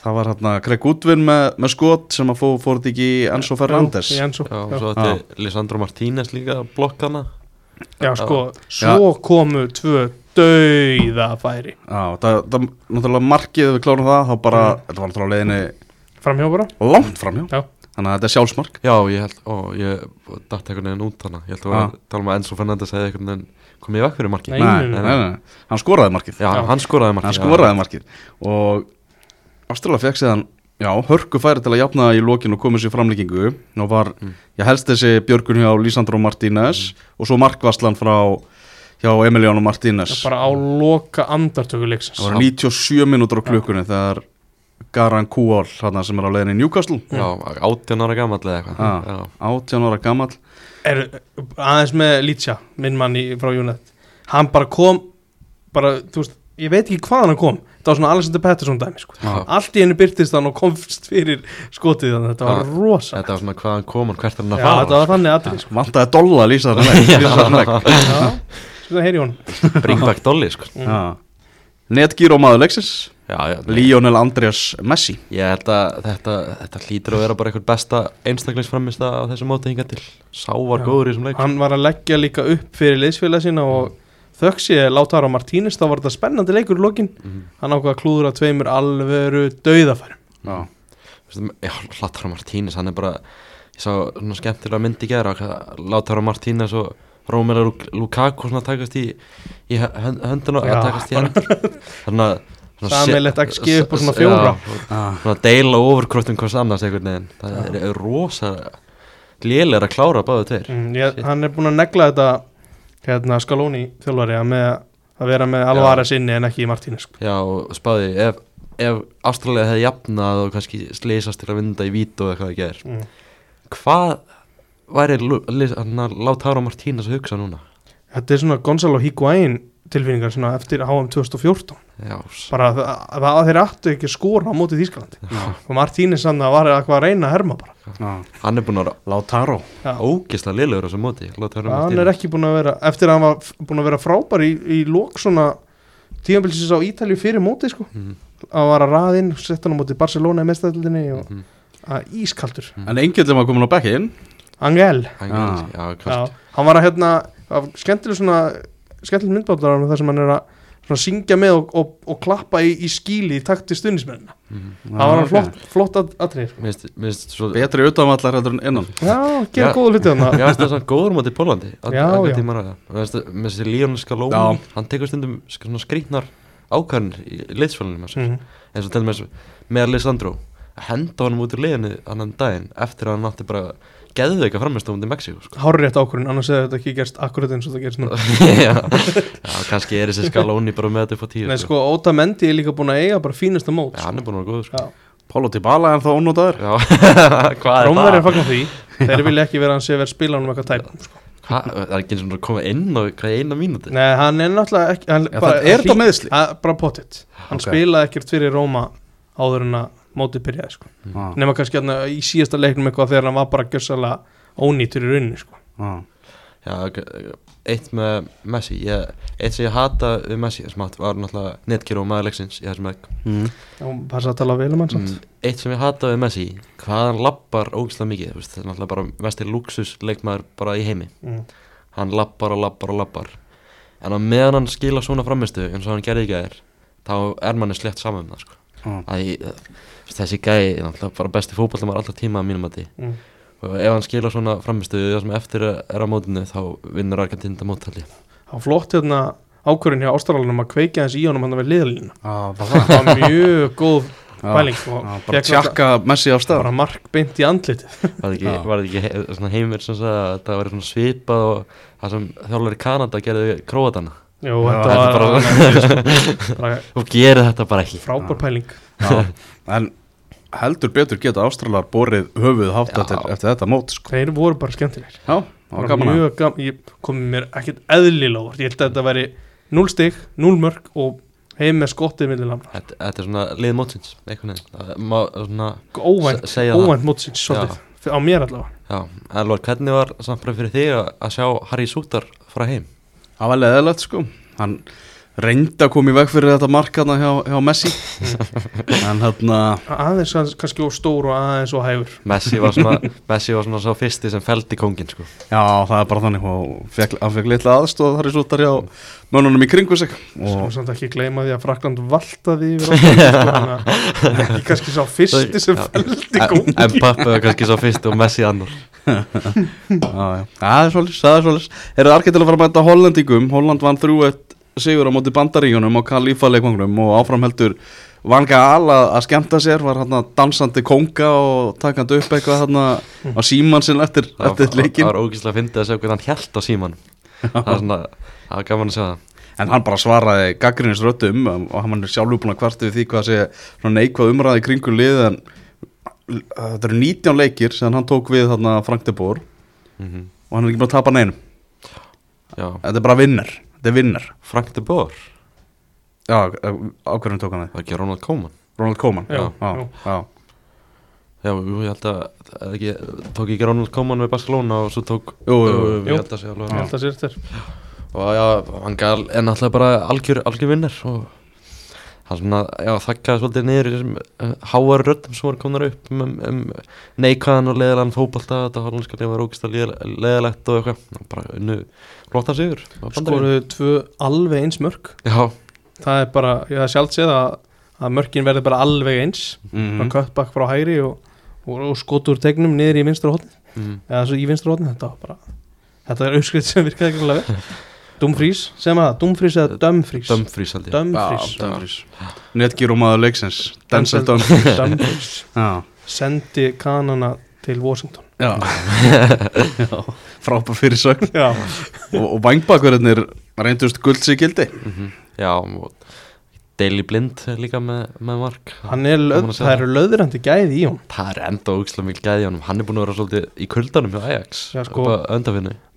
það var hérna Craig Goodwin með, með skot sem að fó, fór þetta ekki í Enzo Fernández? Já, já, já. svo þetta er Lisandro Martínez líka að blokka hana. Já, sko, svo komu tvö dauða færi Já, það, það, náttúrulega markið við klárum það, þá bara, þetta var náttúrulega leiðinni Framhjá bara? Langt framhjá, Já, þannig að þetta er sjálfsmark. Já, ég held, ó, ég datt einhvern veginn út hana Ég held að tala um að Enzo Fernandes hefði einhvern veginn komið í vekk fyrir markið. Nei, nei, nei, nei, nei, hann skoraði markið. Já, Já. hann skoraði markið hann skoraði markið og Ástralja fekk séðan já, hörku færi til að jafna í lokin og komið sér í framlíkingu og var, Mm. ég helst þessi Björgun hjá Lísandro Martínez og svo markvaslan frá hjá Emiliano Martínez. Bara á loka andartöku leiksins. Það var 97 mínútur á klukkunni þegar Garan Kúál þarna sem er á leiðinni í Newcastle. Já, átján ára gamall eða eitthvað. Ah. Já, 18 ára gamall. Er, aðeins með Lítsja, minn mann í, frá Júnet hann bara kom bara, þú veist, ég veit ekki hvaðan hann kom. Það var svona Alexander Pettersson dæmi sko. Allt í henni byrtist hann og komst fyrir skotið þannig að þetta var rosa Þetta var svona hvaðan kom hann, hvert er hann að fara? þetta var þannig aðrið sko. vantaði dolla að lýsa lýsa þarna leik. Já, svona heyri hún Bring back Dolly, sko. Já. Netgyro maður leiksins? Já, já, Lionel Andreas Messi. Ég held að þetta, þetta hlýtur að vera bara einhver besta einstaklingsframist á þessu móti hinga til. Sá var Já. góður í þessum leik. Hann var að leggja líka upp fyrir liðsfélag sína og þökk sé Lautaro Martínez þá var þetta spennandi leikur í lokin. Mhm. hann ákvað að klúðra tveimur alveru dauðafærum. Já, Veistu, Já, Lautaro Martínez, hann er bara Ég sá svona skemmtilega myndi gera Lautaro Martínez og Romelu Luk- Lukaku svona takast í, í hönd- hönduna Já, að takast í hendur. Þannig að svona Sameiginlegt se- XG upp á svona fjóra. Svona deila overkröftum hvers annars einhvern veginn. Það er, er rosa lélir að klára báðu tveir. Mm, hann er búin að negla þetta hérna Skalóni þjálfari að, vera með Alvarez inni en ekki í Martínez sko. Já, spáði, ef, ef Ástralega hefði jafnað og kannski sleisast til að vinda í vít og eitthvað að ger mm. Hvað væri Lu- Lis- hann að hugsa núna? þetta er svona Gonzalo Higuain tilfinningar svona eftir HM 2014 Já, bara að, að, að þeir áttu ekki að skora á móti Þýskalandi. Og Martínis sann að var eitthvað að reyna að herma bara. Já. hann er búin að vera Lautaro. Já. ógislega liðlegur á þessu móti hann er ekki búin að vera eftir að hann var búin að vera frábær í, í lók svona tíðanbilsis á Ítalju fyrir móti sko. Mhm, að var að raðinn, sett hann á móti Barcelona í mestældinni og mhm. að ískaldur. En Engil var komin á bekkin Angel, Hann Já. er- já, já, hann var að hérna af skemmtileg svona skemmtileg myndbátar þar sem hann er að svona syngja með og, og, og klappa í, í skíli í takt til stundismennina það var hann flott, flott að, aðrið sko. Mér finnst svo Betri utanvallar heldur en innan já, gera Já. góða hluti hann Mér finnst það svona góður móti í Pólandi Já, já. Með þessi Líón Skalóni Já. Hann tekur stundum skrýtnar ákvæðin í liðsfælunum mm. eins og til dæmis með Alessandro að henda honum út úr liðinu annan daginn eftir að hann átti bara geðveika framist á Mexíku sko. hárrétt ákvörðin, annars hefði þetta ekki gerst akkurat eins og það gerst nú já, já, kannski er þessi Skalóni bara með þetta upp á tíu Nei, sko, Óta Mendi er líka búin að eiga bara fínasta mót Já, hann er búin að vera góður sko. Pálo Dybala er það ónótaður Já, hvað er Rómverið það? fagnar því Þeir vilja ekki vera hans að vera spila um eitthvað tækum sko. Hvað, það er ekki eins og að koma inn á hvað eina mínúti Nei, hann er náttúrulega ekki hann, Já, það er þetta meiðsli? að, Bara pottitt Hann Ok. spilaði ekkert fyrir Róma áður en að mótið byrjaði sko. Já, Nefna kannski hérna í síðasta leiknum eitthvað þegar hann var bara gjössalega ónýtur í rauninni sko. já. Já, eitt með Messi ég, Eitt sem ég hata við Messi sem átt var náttúrulega netgir og maður leiksins í þessum leik Mm. Um mm, Eitt sem ég hata við Messi hvað hann lappar ógislega mikið þú veist, Það er náttúrulega bara mestir luxus leikmaður bara í heimi mm. Hann lappar og lappar og lappar En á meðan hann skila svona framistu eins og hann gerði ekki að þér þá er manni slett saman um það sko. Já. Æ, þessi gæi er náttúrulega bara besti fótballtamar alltaf tíma að mínum að Mm. og ef hann skila svona framistu það sem eftir er á mótinu þá vinnur Argentín þetta móttalli Hann var flott hérna ákvörðin hjá Ástralanum að kveikja hans í honum hann við liðalínu Já, bara það Það? var mjög góð Já, pæling og já, Bara fékk tjakka Messi á stað. bara mark beint í andlit var það ekki, það ekki heimir sem sagði að það var svona svipað og það sem þjálfur í Kanada gerði króatana Jú, þetta var bara- og gerir þetta bara ekki frábær pæling Já. En heldur betur geta Ástralar borið höfuð hátt Já. eftir, þetta mót sko. Þeir voru bara skemmtilegir Já, mjög gaman, ég kom mér ekkert eðlilega óvart. ég held að þetta væri 0 stig, 0 mörg og heim með skottið millir lamna þetta, þetta er svona lið mótsins svona óvænt, mótsins svolítið, á mér allavega Já, Elvar, hvernig var samt bara fyrir þig að, að sjá Harry Sútar fara heim? Það var leðilegt sko. Hann reyndi að koma í veg fyrir þetta mark hérna hjá, hjá Messi. En hérna aðeins kann- kannski og stór og aðeins og hægur. Messi var svona, Messi var svona sá fyrsti sem feldi kóngin sko. Já, það er bara þannig. Og fekk, hann fekk litla aðstóð þar í sútar hjá mönnunum í kringu sig. Og samt ekki gleyma því að Frakland valtaði yfir Ástralíu, sko, ekki kannski sá fyrsti sem Já. feldi En góð Pappi var kannski sá fyrsti og Messi annar það er svolítið, það er svolítið Eru arkið til að fara að mæta Hollandingum Holland vann 3-1 sigur á móti bandaríunum á Kalifa leikvangnum og áfram heldur Vanga Al að, að skemmta sér var hann dansandi konga og takandi upp eitthvað hann á síman sinn eftir, Það eftir var- leikin það var ógíslega að fyndi að sjá hvernig hann held á síman Það er svona, það var gaman að sjá það. En hann bara svaraði gaggrinnis röddum og hann var sjálfur búin að kvarta við því hvað sé neikvað umræði kringu lið en þetta eru 19 leikir sem hann tók við þarna Frank de Boer. Mm og hann er ekki búin að tapa neinum. Já, þetta er bara vinnar, þetta er vinnar Frank de Boer? Já, ákveðin tók hann þið var ekki Ronald Koeman? Ronald Koeman. Já, já, já. já. Já, jú, ég held að, ekki, tók ekki Ronald Koeman við Barcelona og svo tók Jú, jú, jú. Ég held að sé alveg ég held að sér þér og já, hann gal er náttúrulega bara algjör, algjör vinnar og hann svona, já, þakkaði svolítið niður þessum uh, háar röddum sem voru komnar upp um, um, um neikvæðan og leðilegan fótbolta. Þetta hollandska liða var ógist að leðilegt og eitthvað, bara unnu flotta sigur skoruðu tvö alveg eins mörg Já, það er bara, ég hef sjálf séð að, að mörkin verður bara alveg eins. Mm. cutback frá hægri og, og, og skotur tegnum niður í vinstra hótni mm, eða svo í vinstra hótni, þetta var bara þetta er auðskriðt sem virkaði ekki Dumfries, sem að, Dumfries eða Dumfries? Dumfries held ég. Dumfries Já, Dumfries. Netgírumaður leiksins Denzel Dumfries. Dumfries. Sendi kanana til Washington. Já. já. Frábær fyrir sögn já, Og, og vangbakverðinir reyndust guld sig gildi. Mhm. Já, og Daily Blind líka með, með mark. Hann er, löð, það eru löðrandi gæði í hún Það er enda ógislega mikil gæði í honum. Hann er búin að vera svolítið í kuldanum hjá Ajax. Já, sko.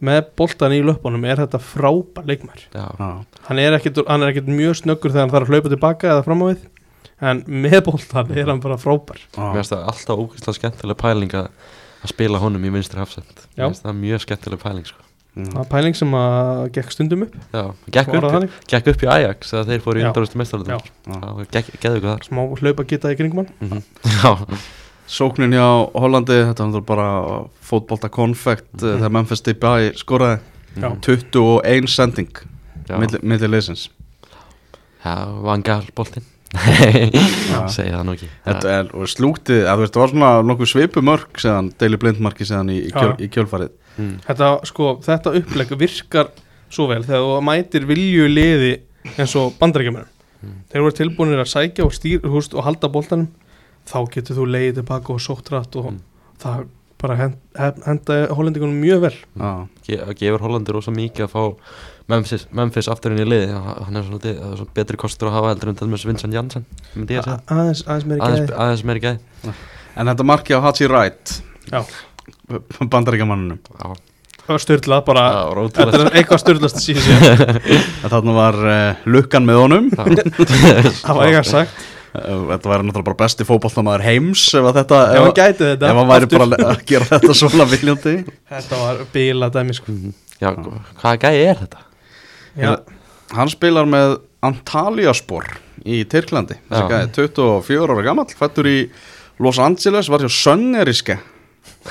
Með boltan í löpunum er þetta frábær Já, Hann er ekkit, hann er ekkit mjög snöggur þegar hann þarf að hlaupa tilbaka eða fram á við En með boltan er hann bara frábær. Mér finnst það alltaf ógislega skemmtileg pæling að spila honum í vinstri hafsend. Já. Mér finnst það mjög skemmtileg pæling sko. Það er pæling sem að gekk stundum upp. Já, gekk upp, gekk upp í Ajax þegar þeir fóru í. Það gekk, geðu ykkur þar. Smá hlaupa geta í kringum hann. Mm Já, Sóknin hjá Hollandi, þetta var bara fótbolta konfekt Mhm. þegar Memphis Depay skoraði. Já. 21 sending já, milli, milli leysins já vangal boltinn Segja það nú ekki. Þetta er og slútið, það var svona nokkuð svipumörk seðan, Daily Blind marki seðan í, í, kjöl, í kjölfarið Mm. Þetta, sko, þetta upplegg virkar svo vel þegar þú mætir vilju liði eins og bandarækjumennum Mm. þeir voru tilbúinir að sækja og, stýr, húst, og halda boltanum þá getur þú leiðið tilbaka og sótt rætt og Mm. það bara hend, henda hollendingunum mjög vel Já, Ge Það gefur Hollandi rosa mikið að fá Memphis, Memphis aftur inn í liði Hann er svona, er svona betri kostur að hafa heldur en til dæmis Vincent Janssen myndi ég að segja A- aðeins, meiri gæði aðeins meiri gæði En þetta marki á Hachi Wright Já. Bandaríkjamannunum Já, það var styrlað bara er eitthvað styrlast síðan. Þarna var uh, lukkan með honum. Það var eitthvað sagt. Uh, Þetta væri náttúrulega bara besti fótballtamaður heims ef að þetta ef hann gæti þetta. ef hann væri aftur. bara að gera þetta svona viljandi. Þetta var bíla dæmi sko. Já, hvaða gæði er þetta? Já, Hann spilar með Antalyaspor í Tyrklandi. Þessi Já. gæði, 24 ára gamall fættur í Los Angeles, var hjá Sönneriske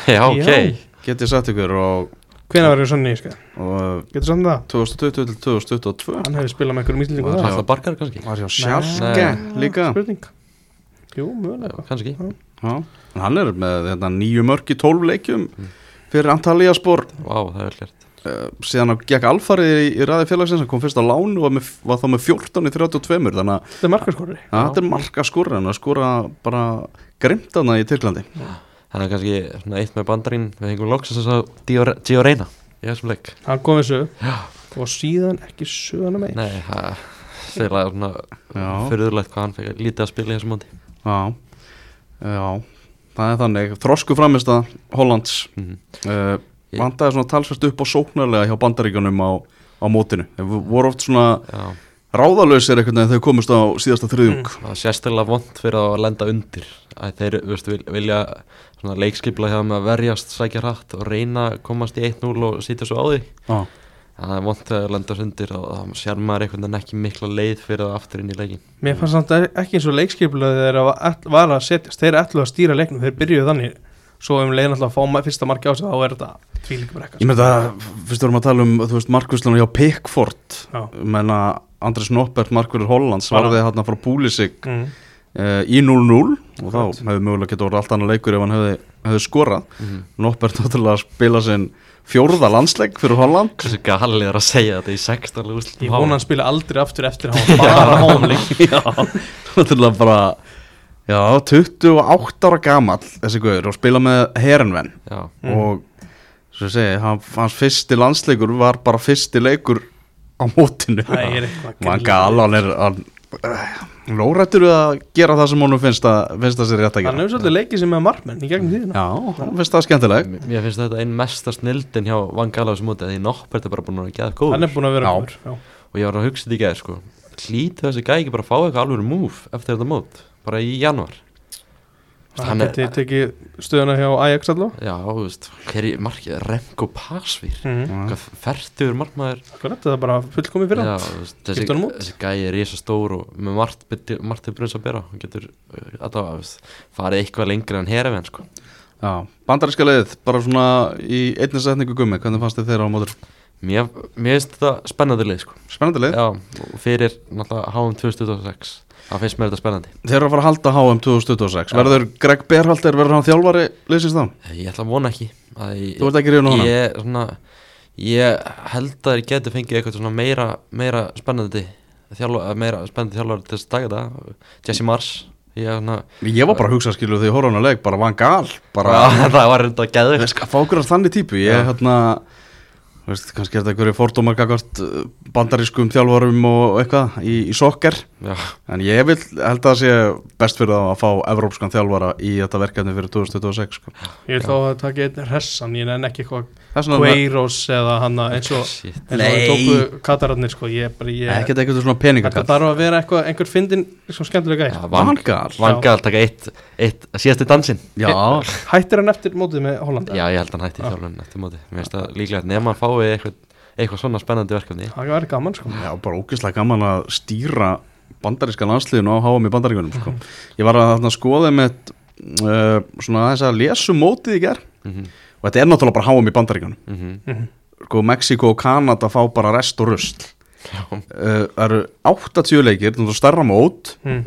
Já, ok Já. get ég sagt ykkur og, hvenær var ég svona í sko? og getur samt það? 2020 til 2022 hann hefði spilað með einhverjum íslendingum Var þar Alltaf bargar kannski? var hjá Nei. Sjálfke líka spurning jú, mögulega Kannski Já. En hann er með þetta, nýju mörk í 12 leikjum Mm. fyrir Antalyaspor Vá, það er vel gert uh, síðan hann gekk alfarið í, í ræði félagsins hann kom fyrst á lán og var, með, var þá með 14 í 32 þannig að þetta er markaskorri ja, þetta er marka skora hann að skora bara grimt hana í Tyrklandi Það er kannski svona eitt með bandarín Við hengum þess að Gio- Gio Reyna Í þessum leik. Hann kom þessu Já. og síðan ekki söguna meir. Nei, það Já. Fyrirðulegt hvað hann fekk lítið að spila í þessum móti. Já, já. Það er þannig, þrosku framist að Hollands. Mhm. uh, Ég- vandaði svona talsvært upp á sóknarlega hjá bandaríkjunum á, á mótinu. Þeir voru oft svona Já ráðalösir einhvern veginn þegar þeir komust á síðasta þriðjung. Það er sérstaklega vond fyrir að lenda undir. Að þeir veist, vil, vilja svona leikskipla hjá með að verjast sækja hratt og reyna að komast í 1-0 og sýta svo á því. Já, það er vond þegar að lenda undir og það sér maður einhvern veginn ekki mikla leið fyrir það aftur inn í leikin mér fannst samt ekki eins og leikskipulega þegar það var að setjast þeir ætlu að stýra leiknum þeir byrjuðu þannig. Svo um leiðin alltaf að fá fyrsta marki á sig þá er þetta tvílíka brekka ég með það, fyrst vorum að tala um þú veist, Markuslanu hjá Pickford. Já. menna Andres Noppert, Markverður Hollands Bara- varði hann frá Púlisik mm. uh, í 0-0 og þá hefði mögulega getið orðið allt annað leikur ef hann hefði, hefði skorað. Mm. Noppert náttúrulega að spila sinn fjórða landsleik fyrir Holland. Hversu galið er að segja þetta í 16 úrslitum? Ég vona hann spila aldrei aftur eftir að hann bara hámleik Já, náttúrulega bara Já, 28 ára gamall þessi guður og spila með Herenven Já, Mm. og svo ég segi, hann, hans fyrsti landsleikur var bara fyrsti leikur á mótinu. Það er eitthvað Man grillað. gal, hann er hann, lórættur við að gera það sem honum finnst að, finnst að sér rétt að hann gera hefur svolítið leikið sem með markmenn í gegnum tíðina. Já, hann finnst það skemmtileg. M- mér finnst þetta einn mesta snildin hjá Van Gaal á þessu móti að því Noppert er bara búin að geða góð hann er búin að vera já. og ég var að hugsa þetta í gæði sko. Hlýtu þessi gæði ekki bara að fá eitthvað alveg move eftir þetta mót, bara í januar hann geti tekið stöðuna hjá Ajax allavega já, þú veist, hver er markið Remco Pasvír, mm. hvað fertuður markmaður. Akkurat, það er bara fullkomið fyrir já, hann. þessi, þessi gæði er risa stór og með margt, margt til brunns að bera. Hann getur uh, allavega, þú veist, farið eitthvað lengri en herafinn sko. Já, bandaríska liðið, bara svona í einni setningu gummi, hvernig fannst þið þeirra á mótur? Mér, finnst þetta spennandi lið sko. Spennandi lið? Já, fyrir náttúrulega HM 2026 það finnst mér þetta spennandi. Þeir eru að fara að halda HM 2026 Já. Verður Greg Berhalter, verður hann þjálfari liðsins þá? ég ætla að vona ekki að Þú ert ekki ríðun á hana? ég, svona, ég held að ég geti fengið eitthvað svona meira, meira spennandi þjálfar, meira spennandi þjálfar til þess að taka þetta. Jesse Mars. Ég, svona, Ég var bara að hugsa skilu því ég horfði á hana leik bara Van Gaal bara það var reynda að geða Veist, að þannig típu. Ég hérna veist, kannski er þetta einhverju fordómar gagvart bandarískum þjálfarum og eitthvað í, í sokker Já, En ég vil held að það sé best fyrir það að fá evrópskan þjálfara í þetta verkefni fyrir 2026 sko. Ég vil þá að taka einn hressan, ég nenn ekki eitthvað Það er Queiroz eða hann eins og það tóku katararnir sko, ég bara, ég ekkert eitthvað svona peningakall þarf að vera eitthvað, einhver fyndin sko skemmtilega Van Vangal Van Gaal taka eitt, eitt síðasti dansinn. Já, Hættir hann eftir mótið með Hollanda? Já, ég held að hann hætti Að fái eitthvað, eitthvað svona spennandi verkefni. Það var gaman sko. Já bara ógeðslega gaman að stýra bandaríska landsliðinu á HM í bandaríkunum sko. Ég var að þarna skoða með uh, svona þess að lesu mótið í ger Mhm, og þetta er náttúrulega bara HM í bandaríkunum mhm. sko Mexiko og Kanada fá bara rest og rusl. Já, uh, það eru 80 leikir, þetta er stærra mót. Mm.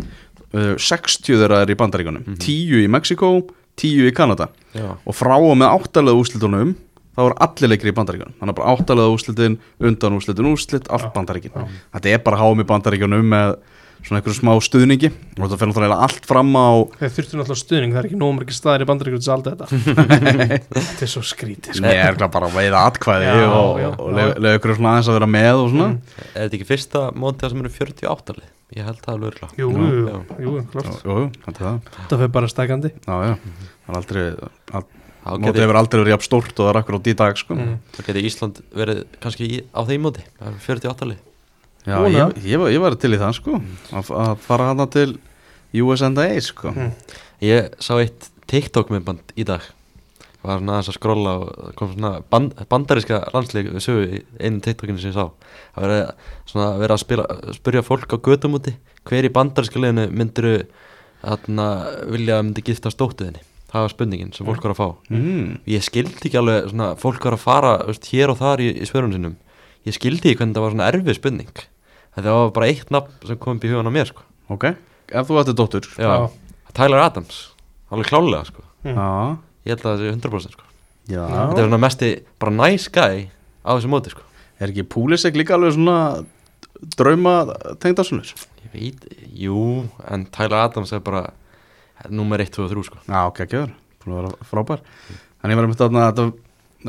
uh, 60 þeirra er í bandaríkunum 10 í Mexiko, 10 í Kanada. Já, og frá og með áttalega úrslitunum þá er allir leikir í bandaríkunum þannig að bara áttalega úrslitin, undan úrslitin úrslit allt bandaríkin, þetta er bara háum í bandaríkunum með svona einhverju smá stuðningi. Og þetta fyrir náttúrulega allt fram á Þeir þurftu náttúrulega stuðning, það er ekki nóg margir staðir í bandaríkjum til allt þetta. Þetta er svo skrítið sko. Nei, er ekki bara að veiða atkvæði Já, og, já, og lega lega ykkur svona aðeins að vera með og svona. Er þetta ekki fyrsta mótið sem eru 48 lið? Ég held það alveg Jú, jú, jú, Jú, klart. Jú, er það. Þetta fyrir bara stækandi Já, já, það er aldrei all, mótið hefur aldrei verið jafn stórt og það er akkur á í dag sko. mm. þá geti Ísland verið kannski í, á þeim móti Það eru 48 lið Já, Vona. ég, ég, var- ég var til í það sko að, að fara hana til USNDA sko Mm. Ég sá eitt TikTok myndband í dag var svona aðeins að skrolla og kom svona band, bandaríska landslík við sögu í einu TikTokinu sem ég sá Það verið svona verið að spila, spyrja fólk á götum úti Hver í bandaríska liðinu myndiru þarna vilja að myndi gifta stóttuðinni Það var spurningin sem fólk var að fá. Mm. Ég skildi ekki alveg svona fólk var að fara veist, hér og þar í, í svörunum sinum Ég skildi ekki hvernig það var svona erfið spurning. Þetta var bara eitt nafn sem kom upp í hugan á mér sko. Ok, ef þú ætti dóttur Já, Tyler Adams Alveg klálega sko. Mm. Já, Ég held að það sé 100% sko. Já. Þetta er svona mesti bara nice guy á þessu móti sko. Er ekki Púlisek líka alveg svona drauma tengdarsunur? Ég veit, jú, en Tyler Adams er bara Númer 1, 2 og 3 sko. Já, ok, ekki öður, búin að vera frábær. Þannig ég var einmitt þarna þetta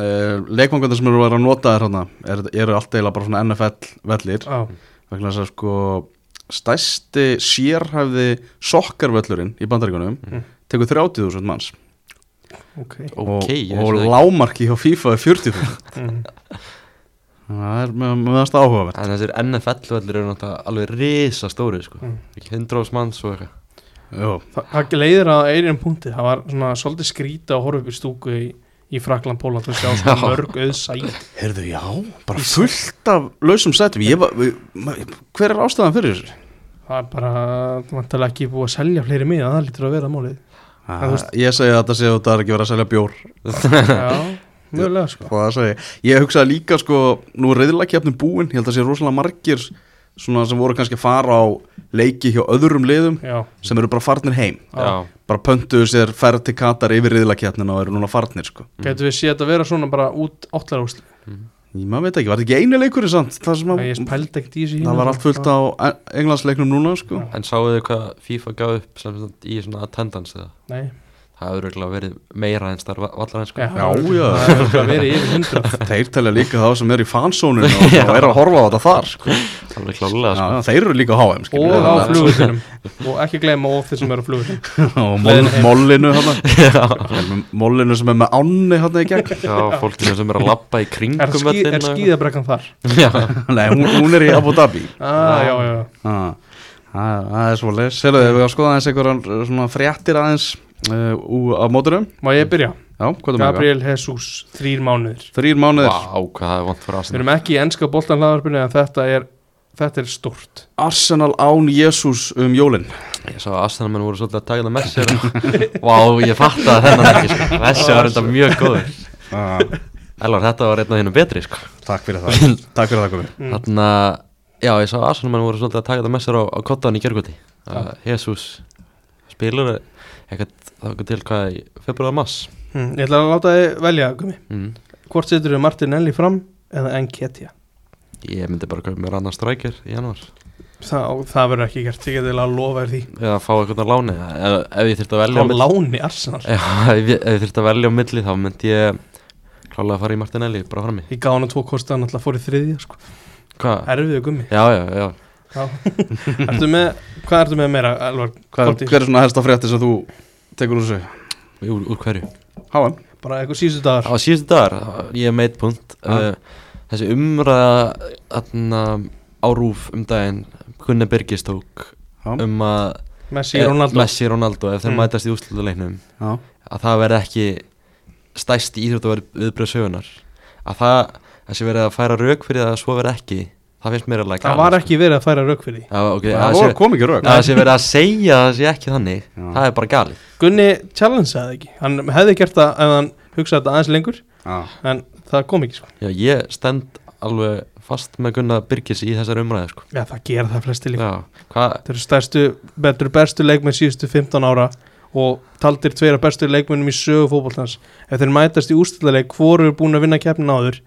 uh, leikvangandi sem eru að vera að nota þér er, eru allt eiginlega bara svona NFL vellir Já, vegna þess að sko stærsti sérhæfði sokkarvöllurinn í bandaríkunum Mm. tekur 30.000 manns. Ok. Ok, og, ég og lámarki hjá FIFA er 40.000 mm. það er með, með það áhugavert. En þessir NFL-vellir eru náttúrulega alveg risa stóri sko. Mm. Ekki 100 manns og eitthvað Þa, Það leiðir að einum punkti Það var svona svolítið skrýta að horfa upp í stúku í, í Frakland, Póland og sjá svona mörg auðsæt. Heyrðu, já, bara fullt af lausum sætum. Hver er ástæðan fyrir þessu? Það er bara, það vantilega ekki búið að selja fleiri miða, það lítur að vera málið. Ah, þú ég segi að þetta sé að það er ekki verið að selja bjór. Já, mjögulega sko. Og það segi, ég? Hugsaði líka sko, nú er reyðlakefnum búin, ég held að sé rosalega margir svona sem voru kannski að fara á leiki hjá öðrum liðum Já, sem eru bara farnir heim. Já, bara pöntuðu sér ferð til Katar yfir reyðlakefnina og eru núna farnir sko. Getur við séð þetta vera svona bara út átlæra úsli ég maður veit ekki, var þetta ekki einu leikur það sem að Ég það var allt fullt á englandsleiknum núna sko. En sáu þau hvað FIFA gaf upp sem í svona attendance eða? Nei, Það hefur örugglega verið meira en starf vallar en sko. Já, Já, já. Það er örugglega verið yfir hundrað. Þeir telja líka þá sem eru í fansóninu og, og eru að horfa á þetta þar sko. Klálega já, sko. já, þeir eru líka á HM skilur Og á er- flugvöldunum Og ekki gleyma of þeir sem eru á flugvöldunum og mollinu mollinu sem er með ánni hérna í gegn. Já, fólkinu sem er að labba í Er, kringum er skíðabrekkan þar? Já, Nei, hún, hún er í Abu Dhabi. Ah, já, já, Ah, Það það er svo leys Sérðu, við að skoða uh, svona fréttir aðeins uh, á móturum Má ég byrja? Já, er það? Gabriel Jesus, þrýr mánuðir. Þrýr mánuðir. Vá, hvað það er vant fyrir Við Arsenal erum ekki í enska boltanhlaðarpinu en þetta er, þetta er stort Arsenal án Jésús um jólin. Ég sá að Arsenal menn voru svolítið að taka það með sér Vá, ég fatt að þennan ekki sko. Þessi var enda mjög góður. Elvar, þetta var einn af þínu betri sko. Takk fyrir það. Takk fyrir það komi Mm. Þannig að, já, ég sá að Arsenal menn voru svolítið að taka það með sér á, á kottan í gergoti að Jesus spilur eitthvað, það var til hvað í februar mass hm, Ég ætla að láta þið velja, mm. Hvort setur við Martinelli fram eða Enketia? Ég myndi bara kaupa mér annan strækir í januar Það, það verður ekki gert, ég geti að lofa þér því. Eða fá eitthvað að láni. Ef, ef ég þyrfti að Á velja á milli- láni Arsenal? Já, ef ég, þyrfti að velja á milli þá myndi ég klálega að fara í Martinelli bara frammi. Ég gaf hann tvo kosta, hann alltaf fór í þriðja sko. Hvað? Erfiðu gummi. Já, já, já Ertu með, hvað ertu með meira, Elvar? Hver, Kotti? hver er svona helsta frétti sem þú tekur úr þessu? Úr, úr hverju? HM Bara eitthvað síðustu dagar Á síðustu dagar, ég er meitt punkt uh, Þessi umræða atna, á rúf um daginn Gunnar Birgis tók Já. um að Messi, eh, Ronaldo Messi, Ronaldo ef þeir Mm. mætast í úrslutaleiknum Já, að það verði ekki stæst íþjótt viðbröð sögunar að það, þessi verið að færa rauk fyrir það að svo verði ekki það finnst mér alveg Það var ekki verið að færa rauk fyrir því. Okay, það sé, kom ekki rauk að það sé verið að segja að það sé ekki þannig. Já. það er bara galið. Gunni challengeaði ekki. Hann hefði gert það ef hann hugsaði þetta aðeins lengur Já, En það kom ekki sko. Já, ég stend alveg fast með Gunnar Birgis í þessar umræði sko. Já, það gera það flesti líka. Já, hvað Þeir eru stærstu, betur bestu leikmenn síðustu 15 ára og taldir tveira bestu leikmennum í sögu fótboltans. Ef þeir mætast í úrstæðleik hvoru er búin að vinna keppnin áður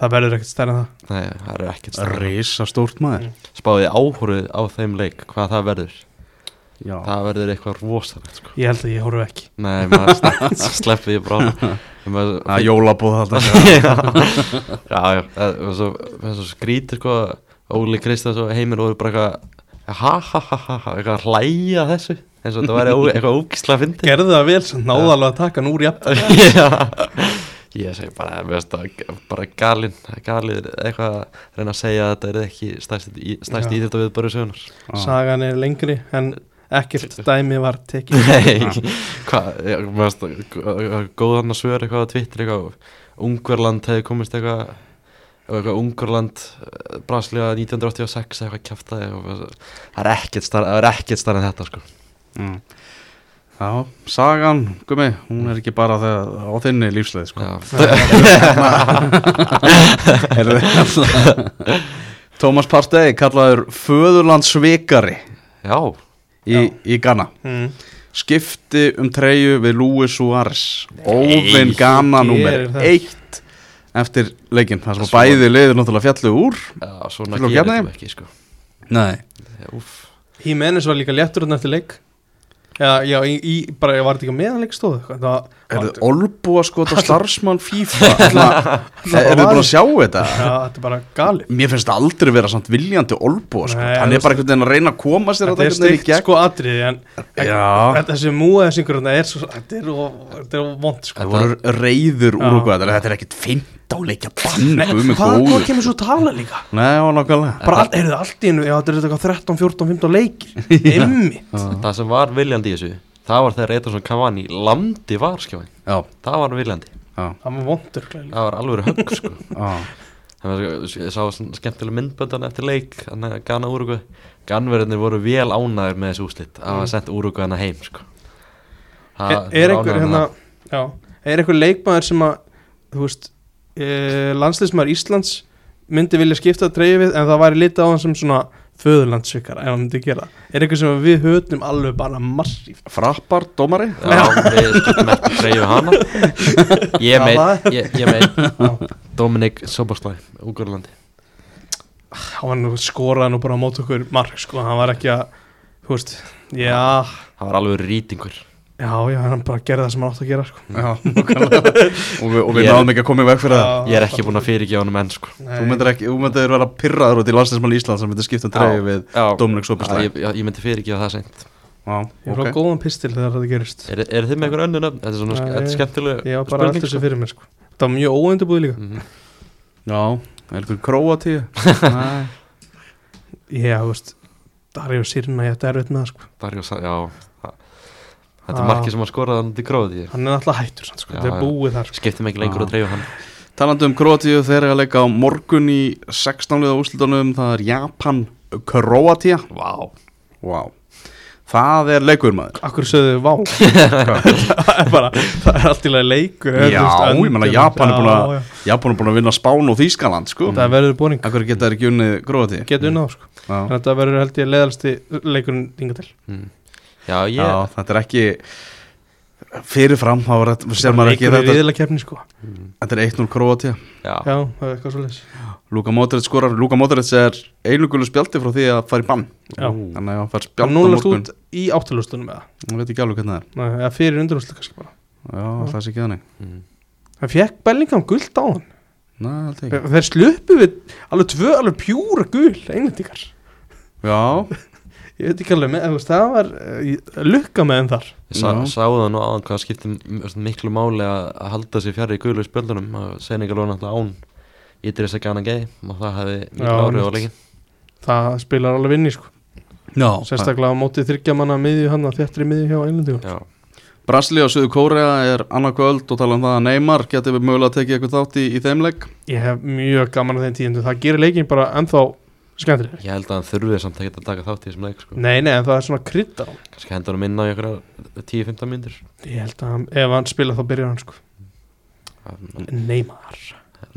það verður ekkert stærn en það. Nei, það er ekkert stærra. risa stórt maður. Spáði áhorfið á þeim leik hvað það verður. Já, Það verður eitthvað rosalegt sko. ég held að ég horfu ekki. Nei, maður slepp, sleppi ég bara það er jólabúð alltaf Já, já, það var svo, það skrítið sko Óli Kristjáns og Heimir voru bara eitthvað ha ha ha ha ha eitthvað að hlæja að þessu eins og þetta væri eitthvað ógisla að fyndi Gerðu það vel, sem náða alveg að taka hann úr jafn Já Ég segi bara, veist bara galinn, galið eitthvað að reyna að segja að þetta er ekki stærst Já. íþjótt við bara sögunar Sagan er lengri en ekkert dæmi var tekið. Nei, hvað, veist það, góðan að svör eitthvað á Twitter eitthvað, Ungverland hefði komist eitthvað eitthvað Ungverland, eh, Brasilia 1986 eitthvað er starf, það er ekkert starf en þetta sko. Mm. Já, sagan, gummi, hún er ekki bara þegar, á þinni lífsleið sko. Thomas Partey, kallaður föðurlandsvikari já, í, í Ghana. Mm. skipti um treyju við Luis Suárez. Óvinn Ghana það. eitt eftir leikinn, það sem Svo- bæði liður náttúrulega fjallu úr. Já, svona þetta þeim? ekki sko. Nei, Jimenez var líka léttur hann eftir leik Já, já, í, í, bara ég var ekki meðan leik stóð eitthvað. Það er þið olbúa skot á starfsmann FIFA Er þið búin að sjá þetta? Já, þetta er bara gali Mér finnst aldrei vera samt viljandi olbúa skot Hann er bara einhvern veginn að reyna að koma sér Þetta er gegn. sko atriði en Já. þetta- þessi múaðsingur þetta er svo, þetta er, vond sko reyður úr Já. okkur Þetta er ekkit feint á leikja bann Hvað kemur svo tala líka? Nei, Bara, all, heyrðu, allt í já, þetta er eitthvað 13, 14, 15 leikir. Það sem var viljandi í þessu það var þegar eitthvað svona Cavani landi var skjáin, Já, það var viljandi. Já, Það var vondur það var alveg högg sko. Já. Það var, ég sá svona skemmtileg myndböndan eftir leik Ghana Uruguay Ganverðinir voru vel ánæður með þessu úslit að hafa sendt Uruguay hana heim sko. Það- Er, er einhver hérna. Já, er einhver leikmaður sem að Þú veist e, Landsliðsmaður Íslands myndi vilja skipta treyju við en það væri litið á hann sem svona föðurlandsvikar ef hann myndi gera. Það. Er einhver sem við höfnum alveg bara massíft Frappar, dómari? Já, við getum ekki treyju hana. Ég það- ég, ég meit Dominik Soborslæ, Úgurlandi hann var nú skoraði nú bara á mót okkur mark sko, hann var ekki að þú veist, já. Það var alveg rýtingur já, já, hann bara gerði það sem hann átt að gera sko. Já, Og við, og við Ég- náðum ekki að koma í veg fyrir það. Já, Ég er ekki búin að fyrirgefa honum enn sko. Þú myndir ekki, þú myndir vera pyrraður út í landslæsmann Íslands sem myndir skipta um treyju við Já, Dominik já, Sopastæð ég, já, ég myndi fyrirgefa það seint. Já, ég frá ok. góðan pistil þegar þetta gerist. Er, er þið með einhver önnur nöfn? Þetta er svona Nei, þetta er skemmtileg ég var bara allt þessu fyrir mér sko. það var mjög óundubúið líka. Mhm. Já, er eitthvað króatíu? Nei. Já, þú veist, Daríu Sirna ég ætti erfitt með það sko. Darjó, já Þetta er markið sem hann skoraði hann til gróði hann er alltaf hættur sann, sko. Já, þetta er búið þar sko. Skiptum ekki lengur Já. að treyja hann. Talandi um Króatíu, þeir eru að leika á morgun í 16 liða úrslutunum, það er Japan Króatía Vá. Vá. Það er leikur maður. Akkur sögðu vá? Það er bara, það er allt í lagi leikur Já, ég meina, öndun. Japan er búin að- er að vinna Spán og Þýskaland sko. Það verður búning Akkur geta þeir ekki unnið Króatíu? Getur unnað sko. Já. En þetta verður held ég leðalsti leikurinn yngar til. Mm. Já, ég Já, þetta er ekki fyrirfram, þá er þetta sér maður ekki þetta kefni sko. Þetta er 1-0 Króatíu Já, já, það er eitthvað svo leis Luka Modric skorar, Luka Modric er einu gulu spjaldi frá því að fara í bann. Já. Þannig að hann fær það spjald á núlast morgun. út í áttulustunum eða? Ég veit ekki alveg hvernig það Nei, eða fyrir undurúslu kannski bara. Er Já, það er ekki þannig. Mm. hann fekk Bellingham guld á hann? Nei, þeir sluppu við alveg tvö alveg pjúra gul englendingar. Já, ég veit ekki alveg með, veist, það var uh, lukka með þeim þar. Ég sa, Já. sáðu það nú áðan hvað skipti miklu máli að halda sér fjari í guðlu spjöldunum. Að Senegal var náttúrulega án Ídris að gana gei og það hefði miklu árið á leikin það spilar alveg vinni sko. Já. Sérstaklega á mótið þryggja manna miðju hann að þéttri miðju hjá Já, Brasli og Suður Kórea er annað kvöld og tala um það að Neymar geti við mögulega að tekið eitthvað þátt í, í þeim leik. Ég hef mjög gaman að þeim tíðindu það gerir leikin bara ennþá skemmtileg. Ég held að hann þurfið samt að taka þátt í þessum leik sko. nei, nei, en það er svona kryddar á hann. kannski hendur hann inn á í okkur 10-15 myndir ég held að hann, ef hann spila þá byrjar hann sko. Neymar.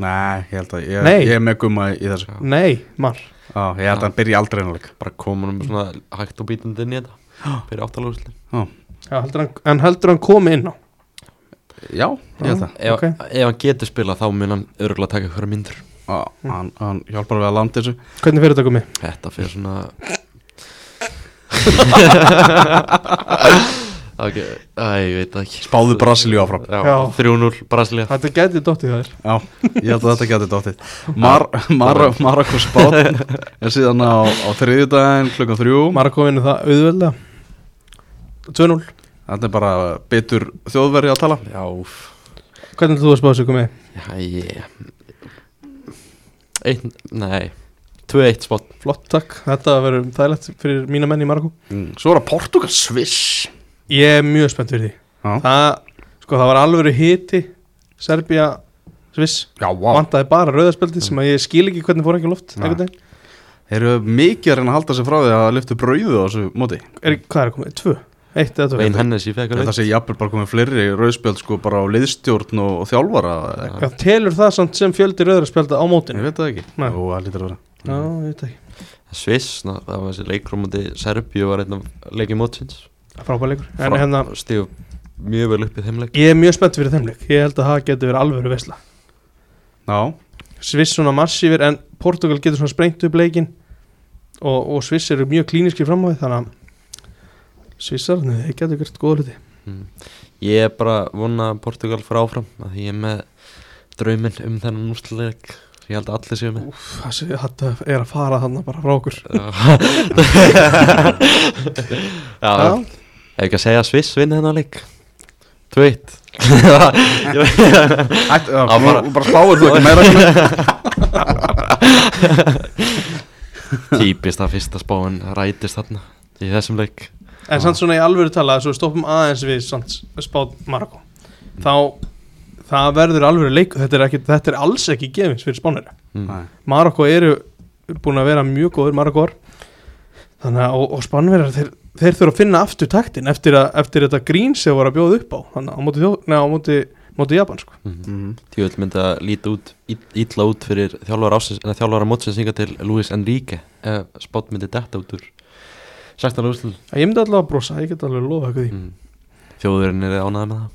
Nei, ég held að ég, Nei. ég er með gumma í, þessu. Nei, mar. Já, ég held að hann byrja aldrei einanleik bara koma hann svona hægt og bítandi inn í þetta. Fyrir áttalúsli Já, heldur hann, en heldur hann komi inn á? Já, ég held það. Ef, Ok. ef hann getur spilað þá mun hann örgulega taka ykkur myndir Já, hann, hann hjálpar við að landa þessu. Hvernig fyrir þetta komi? Þetta fyrir svona Ok, æ, ég veit ekki. Spáðu Brasilíu áfram. Já, Já. 3-0 Brasilia Þetta gæti dottið þær. Já, ég held að þetta geti dóttið Mar, Mar, Marokko spát er síðan á, á þriðjudaginn klukkan þrjú. Marako vinnur það auðveldlega. 2-0 Þetta er bara bitur þjóðveri að tala. Já, Hvernig ætlar þú að spáðu sig komið? já, ég Einn, nei. 2-1 spot. Flott, takk. Þetta verður þægilegt fyrir mína menn í Marako mm. Svo er það Portugal Sviss. Ég er mjög spennt fyrir því. Já, Það, sko, það var alvöru hiti Serbia, Sviss. Já vá. Vantaði bara rauðarspeldi sem að ég skil ekki hvernig fór ekki loft einhvern veginn. Þeir eru mikið að reyna að halda sig frá því að lyftu brauðu á þessu móti. Er, Hvað er komið? Tvö? Eitt eða tvö? Vein Hennessy fekk að Þetta sé jafnvel bara komið fleiri rauðspjöld sko bara á liðstjórn og, og þjálfara. Já, telur það samt sem fjöldi rauðarspelda á Ég mótinu? veit það ekki. Nei. Jú, það lítur að vera. Já, ég veit ekki. Sviss, ná, það var þessi leikrúmandi Serbíu var einn af leikið mótsins. Frábæð leikur. En hérna, Stíðu mjög vel upp í þeim leik. Ég er mjög spennt fyrir þeim leik. Ég held að það getur verið alvöru veisla. Já, Sviss svona massífir en Portugal getur svona sprengt upp leikin og, og Sviss eru mjög klíniski fram á því þannig að Svissarni, þeir getur gert góða hluti. Mm. Ég er bara vona að Portugal fyrir áfram að því ég er með drauminn um þennan úrslaleik ég held að allir séu með. Úf, þetta er að fara þannig bara frá okkur. Já, Já, ef ekki að segja að Sviss vinni þennan leik. 2-1 Ætt, já, Já, nú, bara- spáir þú ekki meira Típist að fyrsta spáin rætist þarna í þessum leik En samt svona í alvöru tala Svo við stoppum aðeins við samt spátt Marokko Þá Það verður alvöru leik Þetta er, ekki, þetta er alls ekki gefins fyrir spánir mm. Nei. Marokko eru búin að vera mjög góður Marokkor Þannig að og, og spánverjar þeir, þeir þurfa að finna aftur taktin eftir, að, eftir þetta grín sem voru að bjóða upp á Þannig að á móti, þjó- nei, á móti, móti Japan sko. mm. Mhm. Tjóðvill myndi að líta út í- illa út fyrir þjálfara þjálfara mótsins hinga til Luis Enrique ef spátt myndi detta út úr 16. úrstil Ég myndi allavega að brosa, ég get alveg að lofa eitthvað því. Mm. Þjóðurinn er ánæða með það?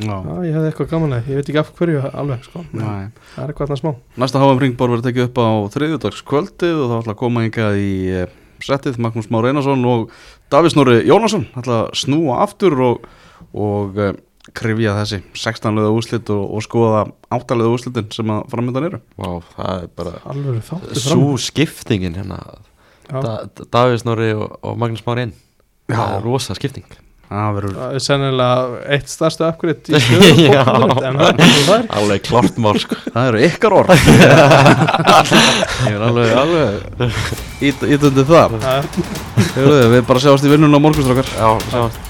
Já, Já, ég hefði eitthvað gaman að, ég veit ekki af hverju alveg sko. nei. Það er eitthvað þarna smá. Næsta HM Ringbor verður tekið upp á þriðjudagskvöldið og það ætla að koma hingað í eh, settið Magnús Már Einarsson og Davís Nóri Jónasson. Ætla að snúa aftur og, og uh, krifja þessi 16 leða úslit og, og skoða 8 leða úslitin sem að framöndan eru. Vá, það er bara Svo skiptingin hérna Davís Norri og, og Magnús Már inn. Það er rosa skipting. Það er sennilega eitt stærstu uppgriðt í er Alveg klart mál sko. Það eru ykkar orð. Ég er alveg, alveg ít, ít undir það Við bara sjáumst í vinnunum á morgunstrákar Já, sjáumst